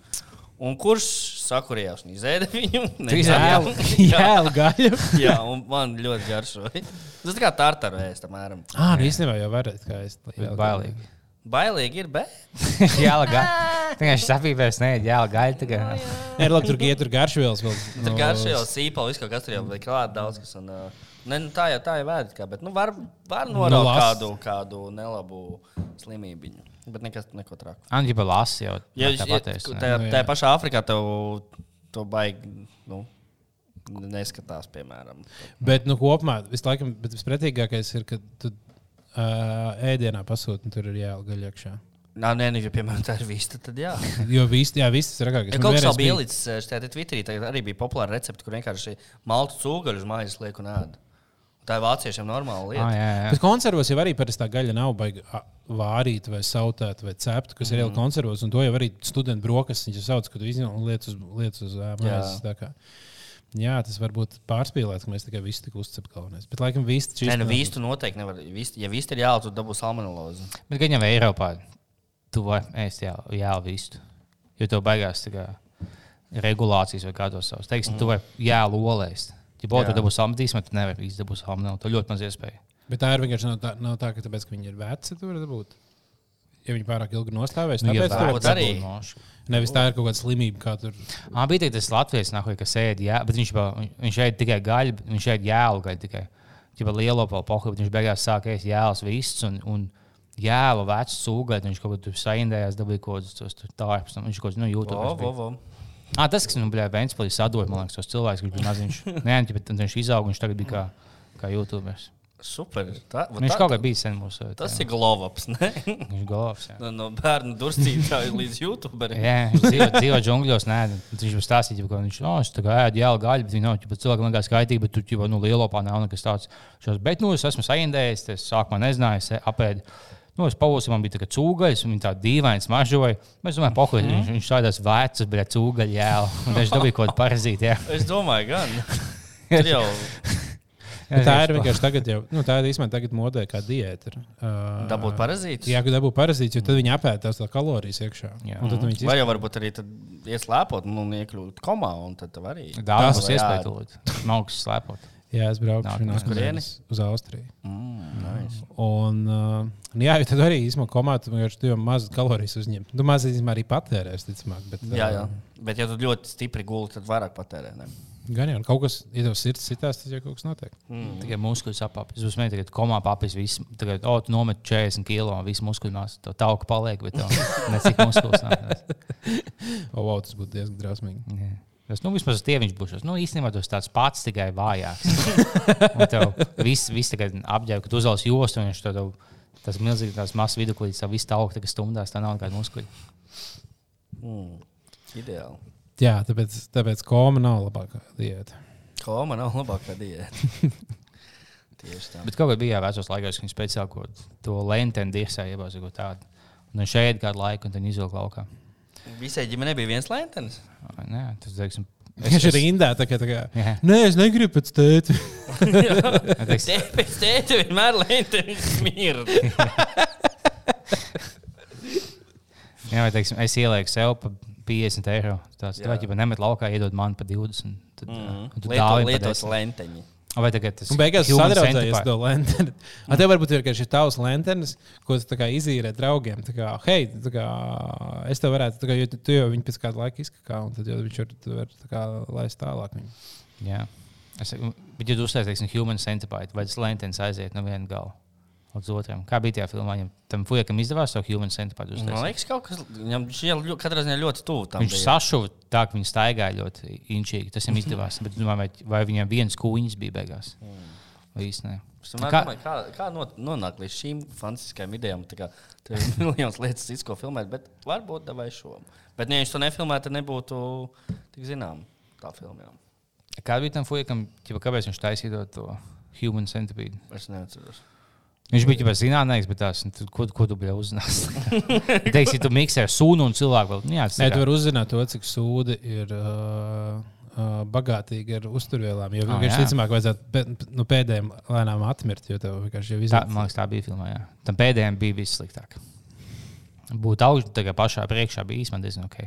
Un kurš sakurījās un izēda viņu? Jā, Jā, gaļu. jā, un man ļoti garšoja. Tas tā kā tartaru ēst, apmēram. Ah, nu īstenībā jau varētu kā ēst. Bailīgi. Bailīgi ir, bet Jā, gaļa. Vienkārši sapīpēs, nē, jā, gaļa. tā kā- Nē, labi, tur iet, tur garšvielas vēl. tur no- jau sīpoli, visu kaut kas tur jau bija klāt daudz kas. Un, uh, ne, nu, tā jau tā vēd, kā, bet nu, var, var noraut Nu, kādu, kādu nelabu slimību. Bet nekas neko traku. Anģiba lasa jau. Ja, tā ja, Nu, jā. tajā pašā Afrikā tev to baigi nu, neskatās, piemēram. Bet, nu, kopumā visu laiku vispretīgākais ir, ka tu uh, ēdienā pasūti, un tur ir gaļa iekšā. Nā, nē, nu, ja, piemēram, tā ir vista, tad jā. Jo viss, jā, viss ir ragākais. Ja kaut kas bija- bija līdz šajā Twitterī, tad arī bija populāra recepte, kur vienkārši maltu cūgaļu uz mājas liek un ēd. Tā ir vāciešiem normāla lieta. Ah, jā, jā. Bet konservos jau arī parasti tā gaļa nav baigta vārīta, vai sautēta, vai cepta, kas mm. ir Mhm. jau konservos. Un to jau arī studenti brokastis sauc, kad izņem liec uz, liec uz ā, mājas. Jā, tas var būt pārspīlēts, ka mēs tikai visi tik uzcepam galvenais. Bet, laikam, visi šīs Nē, nu vistu noteikti nevar. Vist, ja vistu ir jāaut, tad dabūs salmonellozi. Bet gan jau Eiropā tu vari ēst jā, jā vistu. Jo tev beigās tā kā, regulācijas vai kādos savus. Teiksim, mm. tu vari jā, olēst. Ja būtu dabūs salmonellozi, tad tu nevari īsti dabūt salmonellozi. Tu ļoti maz iespēju. Bet tā ir vienkārši nav tā, nav tā ka tāpēc, ka viņi ir veci, tur var būt. Ja viņi pārāk ilgi nostāvēs. Nu, tāpēc tur arī. Mošu. nevis tā ir kaut kāda slimība, kā tur. Ah, bija tas Latvijas nākamais, kas ēda, jā, bet viņš, viņš ēda tikai gaļu, viņš ēda jēlu gaļu tikai. Viņa lielo pohu, bet viņš beigās sāka ēst jēlas vists un, un jēlu vecu cūgaļu. Viņš kaut tur saindējās, dabūja kaut kādus tārpus. Viņš kaut ko nu, jūtas. vo, vo. Ah, tas, kas nu, bija Vēnspēlī sadūrījis, man liekas, tos cilvēkus, kurš bija maziņš. Nē, bet viņš izauga, viņš tagad bija kā, kā YouTuberis. Super. Tā, Viņš tā- kaut kā bija sen mūsu. Tas ir glovops, ne? Viņš galvas. Jā. No, no bērnu durcītāja līdz YouTuberim. Jā, viņš dzīvo, dzīvo džungļos. Nē, viņš jau stāstīja, ka viņš oh, es tā kā ēdu jēlu gaļu, bet viņš nav ģipa, cilvēkam liekas kaitīgi, bet tur jau nu, lielopā nav nekas tāds. Šos, bet nu, es esmu saindējies, es sākumā nezināju, es apēdu. Nu, es pavūsu, man bija tā kā cūgaļs, un viņa tā dīvaini smaržoja. Mēs domājam, pohuļ, mm. viņš, viņš tādās vecas, bet cūgaļu jēlu. Viņš dabīja kaut kādu parazītu. jā. Es domāju, gan. Tur jau Bet tā ir vienkārši tagad, jau, nu, tā ir īstenībā tagad modē kā diēta. Uh, dabūt parazītus. Jā, kad dabū parazīts, jo tad viņi apēta tās tā kalorijas iekšā. Jā. Un tad viņi Vai jau varbūt arī tad ieslēpot un iekļūt komā, un tad tev arī. Tas- būs iespēja tūlīt. Mauks slēpot. Jā, es braucu Nāk, šī uz Austriju. Mm, nice. Un, uh, nu jā, tad arī īstenībā komāta vienkārši tu jau maz kalorijas uzņem. Tu maz īstenībā arī patērēs, ticamāk. Bet, Jā, jā. uh, Bet, ja tu ļoti stipri gulēji, tad vairāk patērē. Ne? Gan jau kaut kas, ja tev sirds citās, tad jau kaut kas notiek. Mm. Tikai muskuļus apāpjas. Es uzmanīju, ka komā papis viss. Tagad, o, tu nomet 40 kg, viss muskuļu māsas. Tā tauka paliek, bet tev necik muskuļus nāk. O, wow, tas būtu diezgan drausmīgi. Jā. Es nu, vismaz tie viņš būs. Nu, īstenībā tas tāds pats, tikai vājāks. Un tev viss, viss tagad apģērba, ka tu uzvelc jostu, un viņš to tev, tas milzīgi tās mazs viduklīds, tā viss tauka, kas stumdās, tā nav nekāda muskuļa. Mm. Ideāli. Jā, tāpēc, tāpēc koma nav labākā diēta. Koma nav labākā diēta. Tieši tā. Bet kaut kā bija vecos laikos, kad viņi speciāli ko to lenteni dirsā iebāza kaut tādu. Un viņš šeit kādu laiku, un tad izvilka laukā. Visai ģimenei bija viens lēntens. Ai, Nē, tas, teiksim, Viņš ir rindā, tā kā, tā kā Jā. nē, es negribu pēc tēta. Pēc tēta vienmēr lēntens smirda. Jā, vai teiksim, es ielieku sev pa 50 eiro. Tas Jā. tā, ja nemet laukā, iedod man pa 20. Tad, mm. Mm. dāvini pa lietos 10. lenteņi. Vai tagad tas Un beigās human sadraudzējies centipede? to lenteni. Mm. Tev varbūt ir vienkārši tavs lentenis, ko tu izīrē draugiem. Tā kā, hei, tā kā, es tev varētu, kā, jo tu, tu jau viņu pēc kāda laika izkakā, un tad jau viņš var, tā kā, laist tālāk. Viņu. Jā. Es, bet, ja tu teiksim, human centipede, vai tas lentens aiziet no viena gala līdz otram? Kā bija tajā filmā? Viņam tam fujekam izdevās savu human centipede Man uztaisīt. liekas, kaut kas viņam šie ļo- katrā ziņā ļoti tuvu tam. Viņš sašuva tā, ka viņš staigāja ļoti inčīgi. Tas viņam izdevās. Bet, domāju, vai, vai viņam viens kūņš bija beigās? Vai īsti ne? Es tomēr Kā- domāju, Kā, kā not- nonākt līdz šīm fantastiskajām idejām? Tā kā Tur ir miljonus lietas, cits, ko filmēt, bet varbūt devai šo. Bet, ja viņš to nefilmētu, tad nebūtu tik zinām tā filma. Jā. Kāda bija tam fujekam? ķipa, Kāpēc viņš taisīja to human centipede? Es neatceros. Viņš bija jau zināms, bet tās, nu, tu- ko, ko tu biji uzzinājis? Teiksim, tu miksē sunu un cilvēku. Nu, jā, Nē, tu vari uzzināt to, cik sūdi ir uh, uh, bagātīgi ar uzturvielām. Jo Ah, vienkārši ticamāk, vajadzētu pē, nu, pēdējiem lēnām atmirt, jo tev vienkārši jau iznāk. man liekas, tā bija filmā. Jā. Tam pēdējiem bija vissliktāk. Būt tā kā pašā priekšā bija īstenībā diezgan ok.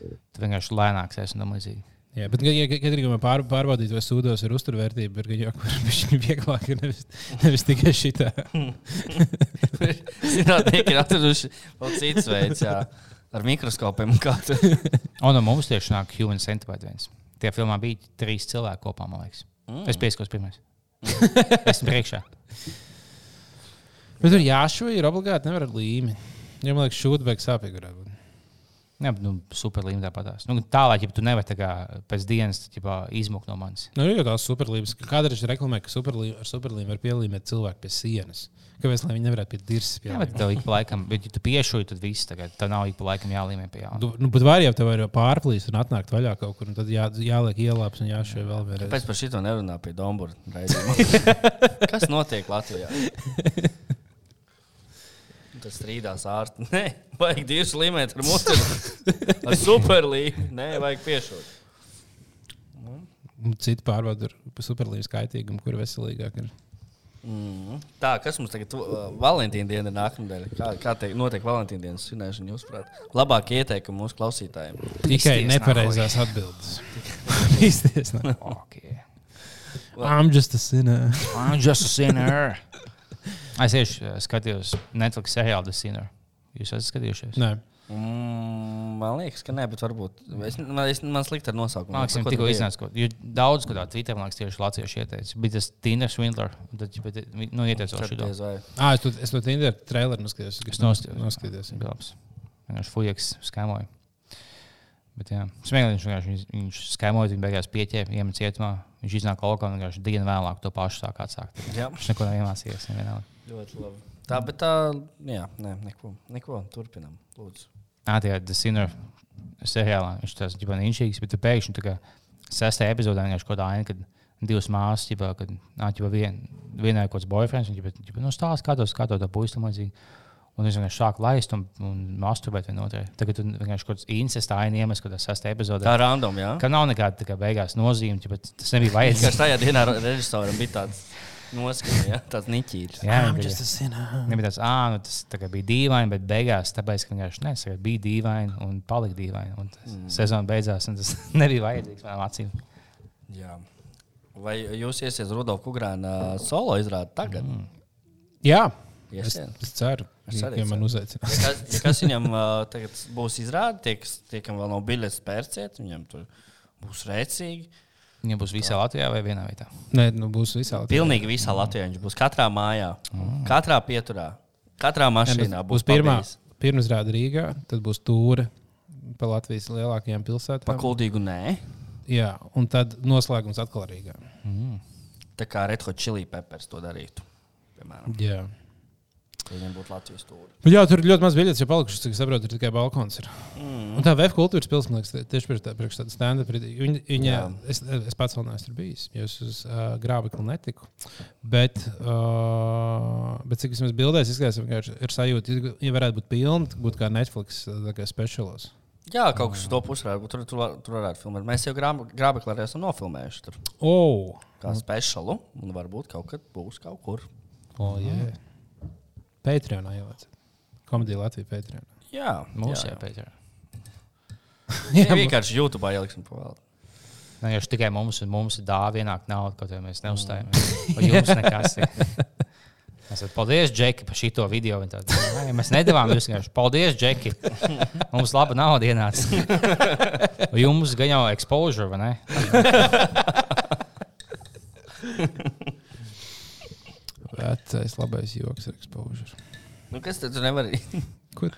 Tu vienkārši lēnāks esi un tam līdzīgi. Jā, bet, ja, ja gribam pār, pārbaudīt, vai sūdos ir uzturvērtība, ir jau kurš vieglāk ir nevis, nevis tikai šī tā. Zinātnieki ir atraduši vēl citas veids, jā, ar mikroskopiem. un kā tu- Un no mums tieši nāk human centipede viens. Tie filmā bija trīs cilvēki kopā, man liekas. Mm. Es pieskos pirmais. Esmu priekšā. Bet tur jāšuva ir obligāti nevar ar līmi. Ja man liekas, šūda beigas sāpīgi varētu būt. Jā, nu, super līnija tāpatās. Nu, tā, lai ja tu nevari pēc dienas ķipā, izmukt no manis. Nu, ir jau tās superlīmes. Kādreiz reklamē, ka superlī, ar superlīmu var pielīmēt cilvēku pie sienas. Kāpēc lai viņi nevarētu pie dirzas Jā, bet pielīmēt? tev ik pa laikam, bet ja tu piešuji, tad viss tagad, tev nav ik pa laikam jālīmē pie jauna. Nu, nu, bet var jau tev var pārplīst un atnākt vaļā kaut kur, un tad jā, jāliek ielāps un jāšai vēl vienreiz. Pēc par šito nerunā pie raidījuma. Kas notiek Latvijā? Tas strīdās ārsti. Nē, vajag divus līmēt ar muti. Ar superlīmu. Nē, vajag piešūt. Un Citi pārbauda ar superlīmes kaitīgumu, kur veselīgāk ir. Mm. Tā, kas mums tagad uh, Valentīna diena nedēļa? Kā, kā te, notiek Valentīna dienas svinēšana, jūsuprāt? Labāk ieteikumi mūsu klausītājiem. Tikai nepareizās atbildes. Izties, ne? Okay. I'm just a sinner. I'm just a sinner. Es tieši uh, skatījos Netflix seriālu The Sinner. Jūs esat skatījušies? Nē, Mm, man liekas, ka nē, bet varbūt. Es, man, es, man slikti ar nosaukumu. Man liekas, tikko iznāca, ka ir daudz, ko tādu Twitter, man liekas, tieši latviešu ieteicis. Bija tas Tina Svindler, un tad, bet, nu, ieteicoši Tad šo. vai. ah, es to, es to Tinder traileru noskatījos. Es noskatījos. Labs. Vienkārši fujaks skēmoja. Bet, jā, smieklīgi viņš viņš, viņš skēmoja, viņa beigās pieķēra, iemet cietumā. Viņš iznāk laukā un vienkārši dienu vēlāk to pašu sāk atsākt. Jā, Viņš neko nav iemācījies. nevienalga. Ļoti labi. Tā, bet tā, jā, nē, neko, neko. Turpinam. Lūdzu. Ā, tajā The Sinner seriālā viņš tas ir inšīgs, bet pēkšņi tā kā sestajā epizodē vienkārši kaut kā aina, kad divas māsas, ģipā, kad nā, ģipā, vien, vienai kaut kāds boyfriends, un ģipā, ģipā, nu, stāsta, kā to skatot, to puisi tam līdzīgi. Un viņš vienkārši sāk laist un, un masturbēt vienotrai. Tagad tur vienkārši kaut kāds incesta aina iemes, kaut kā sestajā epizodē. Tā ir random, jā. Ka nav nekāda tā kā beigās nozīme, ģipā, tas nebija Tikai vajadzīgs. tajā dienā režisoram bija tāds noskaņa, jā, tāds niķītis. Jā, viņš a sinner. Nebija tāds, ah, nu, tas bija dīvaini, bet beigās tāpēc, ka vienkārši nesaka, bija dīvaini un palika dīvaini. Un mm. sezona beidzās, un tas nebija vajadzīgs manām acīm. Jā. Vai jūs iesiet Rudolf Kungrāna solo izrādi tagad? Mm. Jā, es, Iesiet. es ceru, Es arī ka man uzaicinās. Ja kas, ja kas viņam uh, tagad būs izrādīts, tie, kas- tie, kam vēl nav biļetes pērciet, viņam tur būs rēcīgi. Viņam būs visā Latvijā vai vienā vietā. Nē, nu būs visā Latvijā. Pilnīgi visā Latvijā viņš būs katrā mājā, katrā pieturā, katrā mašīnā. būs, būs pirmā pabijis. pirmsrāde Rīgā, tad būs tūre pa Latvijas lielākajām pilsētām. Pa kuldīgu nē. Jā, un tad noslēgums atkal Rīgā. Tā kā Red Hot Chili Peppers to darītu. Piemēram, Jā. ja viņam būtu Latvijas stūri. Bet jā, tur ir ļoti maz biļetes, ja palikušas, cik es saprotu, ir tikai balkons. Ir. Mm. Un tā VF kultūras pilsēta, man liekas, tieši priekš tā- priekš tāda ir- Viņa, viņa, es, es pats vēl neesmu tur bijis, jo es uz uh, grābekli netiku. Bet, uh, bet cik vismaz bildēs izskatās, vienkārši ir sajūta, ja varētu būt pilna, būtu kā Netflix kā speciālos. Jā, kaut kas to pusi varētu būt. Tur, tur, tur varētu filmēt. Mēs jau grābeklī arī esam nofilmējuši. Tur Oh! kā speciālu. Un varbūt kaut kad būs kaut kur. Oh, yeah. Patreonā ieliec. Komēdija Latvija Patreonā. Jā, Mūsu jā, jā. jāpēķē. Jā, vienkārši YouTube ieliksim pa vēl. Vienkārši tikai mums, un mums ir dāvā ienāk nauda, kaut kā mēs neuzstājam. Vai jums nekas? Mēs sakām, paldies, Džeki, par šito video. Tādi, "Nē, mēs nedavām jūs vienkārši. Paldies, Džeki. Mums laba nauda ienāca. Jums gan jau exposure, vai ne? Vecais labais joks ar exposure. Nu, kas tad tu nevari? Ko?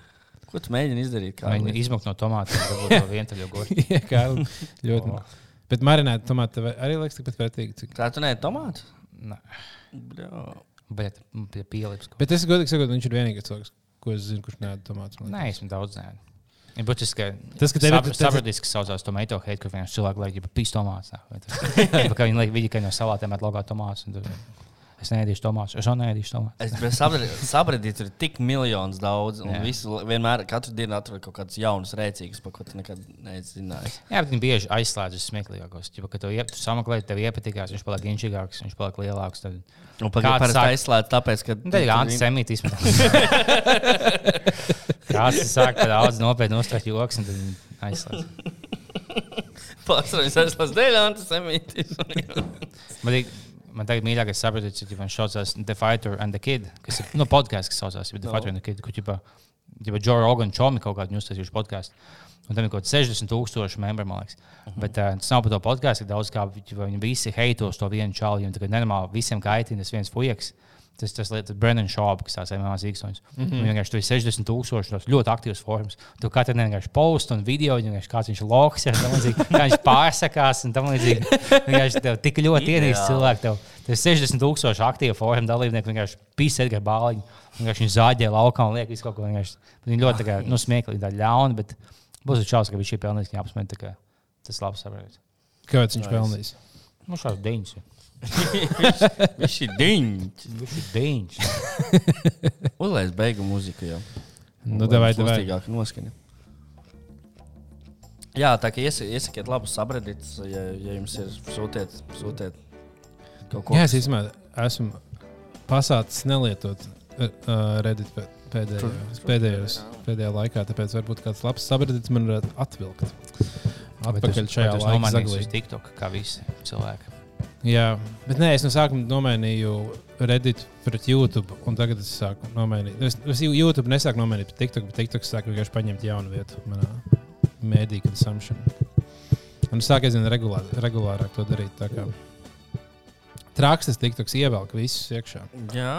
Ko tu mēģini izdarīt? Kā Viņi izmukt no tomātiem, varbūt to vientuļo goju. Jā, kā ļoti. Bet marinēta tomāta tev arī liekas tikpat vērtīgi. Cik... Tā tu neesi tomāts? Nē, Bļā. Bet pie pielips. Bet es godīgi sakot, viņš ir vienīgais cilvēks, ko es zinu, kurš nēda tomātus. man Nē, liekas. esmu daudz nē. Ir būtiski, ka Tas, ka tev ir- sapratis, ka saucās tomato hate, ka vienkārši cilvēki liek, ja pīs tomāts. Kā viņi liek, viņi, ka no salātiem met logā tomāts. un tad Es neēdīšu tomātus. Es neēdīšu tomātus. Es saprotu, tur ir tik miljonus daudz. Un Jā. visi vienmēr, katru dienu atrod kaut kādas jaunas rēcīgas, par ko tu nekad neesi zinājis. Jā, bet viņi bieži aizslēdz uz smieklīgākos. Ja tu tu sameklē, tev iepatikās, viņš paliek inčīgāks, viņš paliek lielāks. Tad, Un pagaidām sāk- aizslēdz, tāpēc, ka. nu, tad ir antisemītisms. Kāds sāk daudz nopietni uztvert joks, un tad aizslēdz. Pārsvarā aizslēdz dēļ antisemītismu. Man, ir, tagad mīļākais saprotams, ka viņš saucās The Fighter and the Kid, kas ir nu, podkāsts, kas saucās The Fighter and the Kid, kur ģipa, ģipa Joe Rogan čomi kaut kādu uztaisījuši podkāstu. Un tam ir kaut kāds 60 tūkstoši membri, man liekas. Uh -huh. Bet uh, tas nav par to podkāstu, ka daudz kā viņi visi heitos to vienu čālu, viņiem tagad nenormāli visiem kaitina tas viens fujaks. Tas tas lietas, Brennan Šāba, kas tās ir mazs īkstoņs. Mm -hmm. Vienkārši tur ir 60 tūkstoši tos ļoti aktīvs forums. Tu katru dienu vienkārši post un video, un vienkārši kāds viņš ir loks, ir tam līdzīgi, kā viņš pārsakās un tam līdzīgi. Vienkārši tev tik ļoti ienīst cilvēki. Tev, tev ir 60 tūkstoši aktīvu forumu dalībnieku, vienkārši pīsēt gar bāliņu. Vienkārši viņi zāģē laukā un liek visu kaut ko. Viņi ļoti tā kā, nu, smieklīgi, tā ļauni, bet būs šausmas, ka viņš ir pelnījis tā kā Tas labs saprotams. Kāpēc viņš pelnīs? Nu, šāds deņš. Viņš ir diņķis. Viņš ir deņš. Uzlaiž beigu mūziku jau. Nu, davai, davai. Noskaņa. Jā, tā kā iesa- iesakiet labus sabredītus, ja, ja jums ir sūtiet, sūtiet kaut ko. Jā, es īstenībā esmu pasācis nelietot uh, Reddit pē- pēdējos, pēdējos, pēdējā laikā, tāpēc varbūt kāds labs sabredīts man varētu atvilkt. Atpakaļ šajā laikā. laikā. Tas zaglī. ir TikTok, kā visi cilvēki. Jā, bet nē, es no sākuma nomainīju Reddit pret YouTube, un tagad es sāku nomainīt. Es, es YouTube nesāku nomainīt pret TikTok, bet TikTok sāku vienkārši paņemt jaunu vietu manā mēdī consumption. Un es sāku aizvien regulār, regulārāk to darīt. tā kā Traks tas TikToks ievelk visus iekšā. Jā,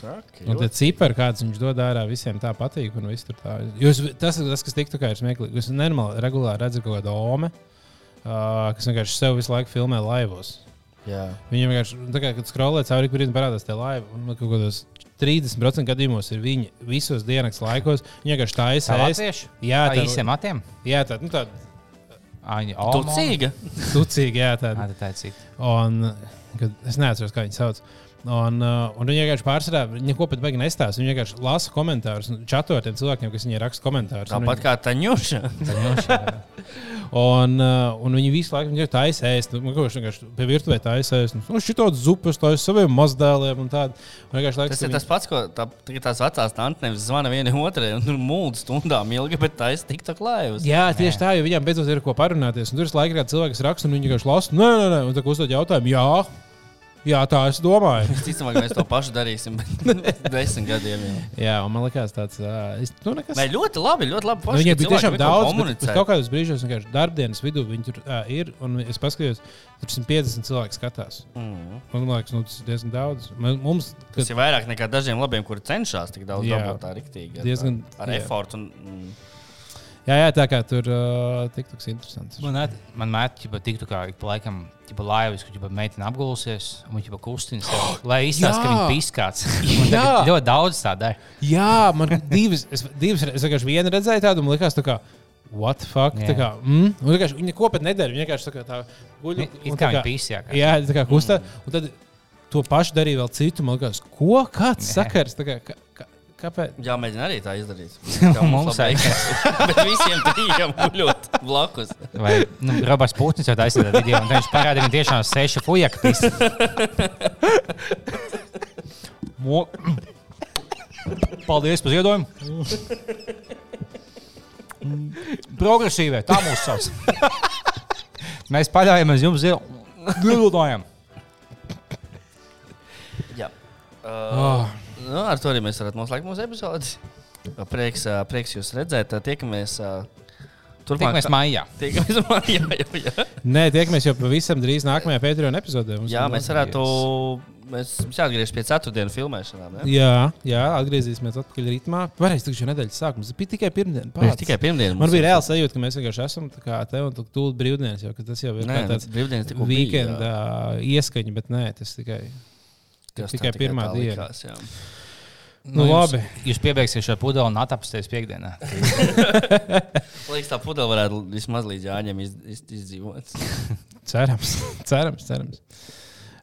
Saki, Un tie cipari, kādas viņš dod ārā, visiem tā patīk. Tā. Jūs, tas, tas, kas TikTokā ir smieklīgi, jūs normāli regulāri redzat kaut kādu ome, uh, kas vienkārši sev visu laiku filmē laivos. Viņam vienkārši, nu, tā kā, kad skrolē cauri brīdim, parādās tie laivi. Un nu, kaut kādos 30% gadījumos ir viņi visos dienas laikos. Viņi vienkārši tā Tā aizsēž. Jā, Tā tā īsiem matiem? Jā, tā, nu, tā Ai, Tucīga. tucīga, jā, tā. Jā, tā ir cita. Un, kad, es neatceros, kā viņi sauc. Un, uh, un viņi vienkārši pārsvarā, viņi neko pat beigās nestāsta. Viņi vienkārši lasa komentārus, un čato ar tiem cilvēkiem, kas viņai raksta komentārus. un Tāpat kā Taņuša. Un, uh, un viņi visu laiku ir taisējuši. Nu, kaut kas vienkārši pie virtuvē taisējuši. Nu, šī tāda zupas, tā ir saviem mazdēliem. un. Un vienkārši liekas, Tas ir tas pats, ko tā, tās vecās tantes nevis zvana viena otrai un tur mūžā stundām ilgi, bet tā ir TikTok laivas. Jā, tieši tā, jo viņiem beidzot ir ko parunāties. Un tur ir laika, kad cilvēks raksta, un viņi vienkārši lasa, nē, nē, nē, un tā kā uzdod jautājumu, jā, jā, tā es domāju. Ticamāk, mēs to pašu darīsim, bet desmit gadiem jau. jā, un man liekas, tāds uh, nu, nekas. Nē, ļoti labi, ļoti labi. Nu, Viņiem bija tiešām daudz, bet, kaut kādos brīžos, vienkārši darbdienas vidū viņi tur uh, ir. Un es paskatījos, tur 150 cilvēki skatās. Mm. Man liekas, nu, tas ir diezgan daudz. Mums, kad, Tas ir vairāk nekā dažiem labiem, kuri cenšas tik daudz Jā. dabūt tā riktīgi. Diezgan- ar jā. efortu. Un, mm. Jā, jā, tā kā tur uh, tiktoks interesants. Man, at- man mēģina, ja tiktu kā ik pa laikam, ja laivas, kur ja meitene apgulsies, un viņa kustina sevi, lai izstāsta, ka viņa piskāts. Jā. ļoti daudz tā dara. Jā, man divas, es, divas es vienkārši vienu redzēju tādu, un likās, tā kā, what the fuck? Tā kā, mm? un vienkārši viņa ko pat nedara. Viņa vienkārši tā kā tā guļ. Un kā viņa pisjā. kā. Jā, tā kā kustā. Un tad to pašu darīja vēl citu. Man liekas, ko? Kāds Nē. sakars? Kā, kā, kā, kāpēc? Jā, mēģina arī tā izdarīt. Un mums veikās. Bet visiem trījiem guļot blakus. Vai nu, Roberts Putins jau taisīja tādu video, un viņš parādīja, viņš tiešām seši fujaka pisa. Mo... Paldies par ziedojumu! Progresīvē, tā mūs sauc. Mēs paļaujamies jums ziedojumam. Jā. Uh, Oh. Nu, ar to arī mēs varam noslēgt mūsu epizodi. Prieks, prieks jūs redzēt. Tiekamies. Turpmāk, Tiekamies mājā. Tiekamies mājā. Jā, jā. Nē, tiekamies jau pavisam drīz nākamajā Patreon epizodē. Mums jā mēs varētu. Mēs jāatgriežas pie ceturtdienas filmēšanām. Ne? Jā, jā, atgriezīsimies atpakaļ ritmā. Varēs tikai nedēļas sākums. Bija tikai pirmdiena. Mēs pats. tikai pirmdien. Man bija reāls sajūta, ka mēs vienkārši esam tā kā te un tu tūlīt brīvdienas, jo ka tas jau ir Nē, kā tāds brīvdienas tikko bija, ieskaņa, bet nē, tas tikai. Tas tikai pirmā diena. likās, jā. Nu, labi. Jūs, jūs piebeigsiet šo pudeli un atapsties piekdienā. Liekas, tā pudele varētu vismaz līdz jāņem iz, iz, izdzīvot. Cerams, cerams, cerams.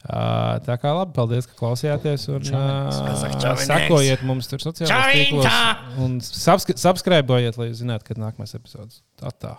Uh, tā kā labi, paldies, ka klausījāties. Un, uh, sekojiet mums tur sociālajos Čau, tīklos. Un subscribējiet, lai zinātu, kad nākamais epizodes. Tā tā.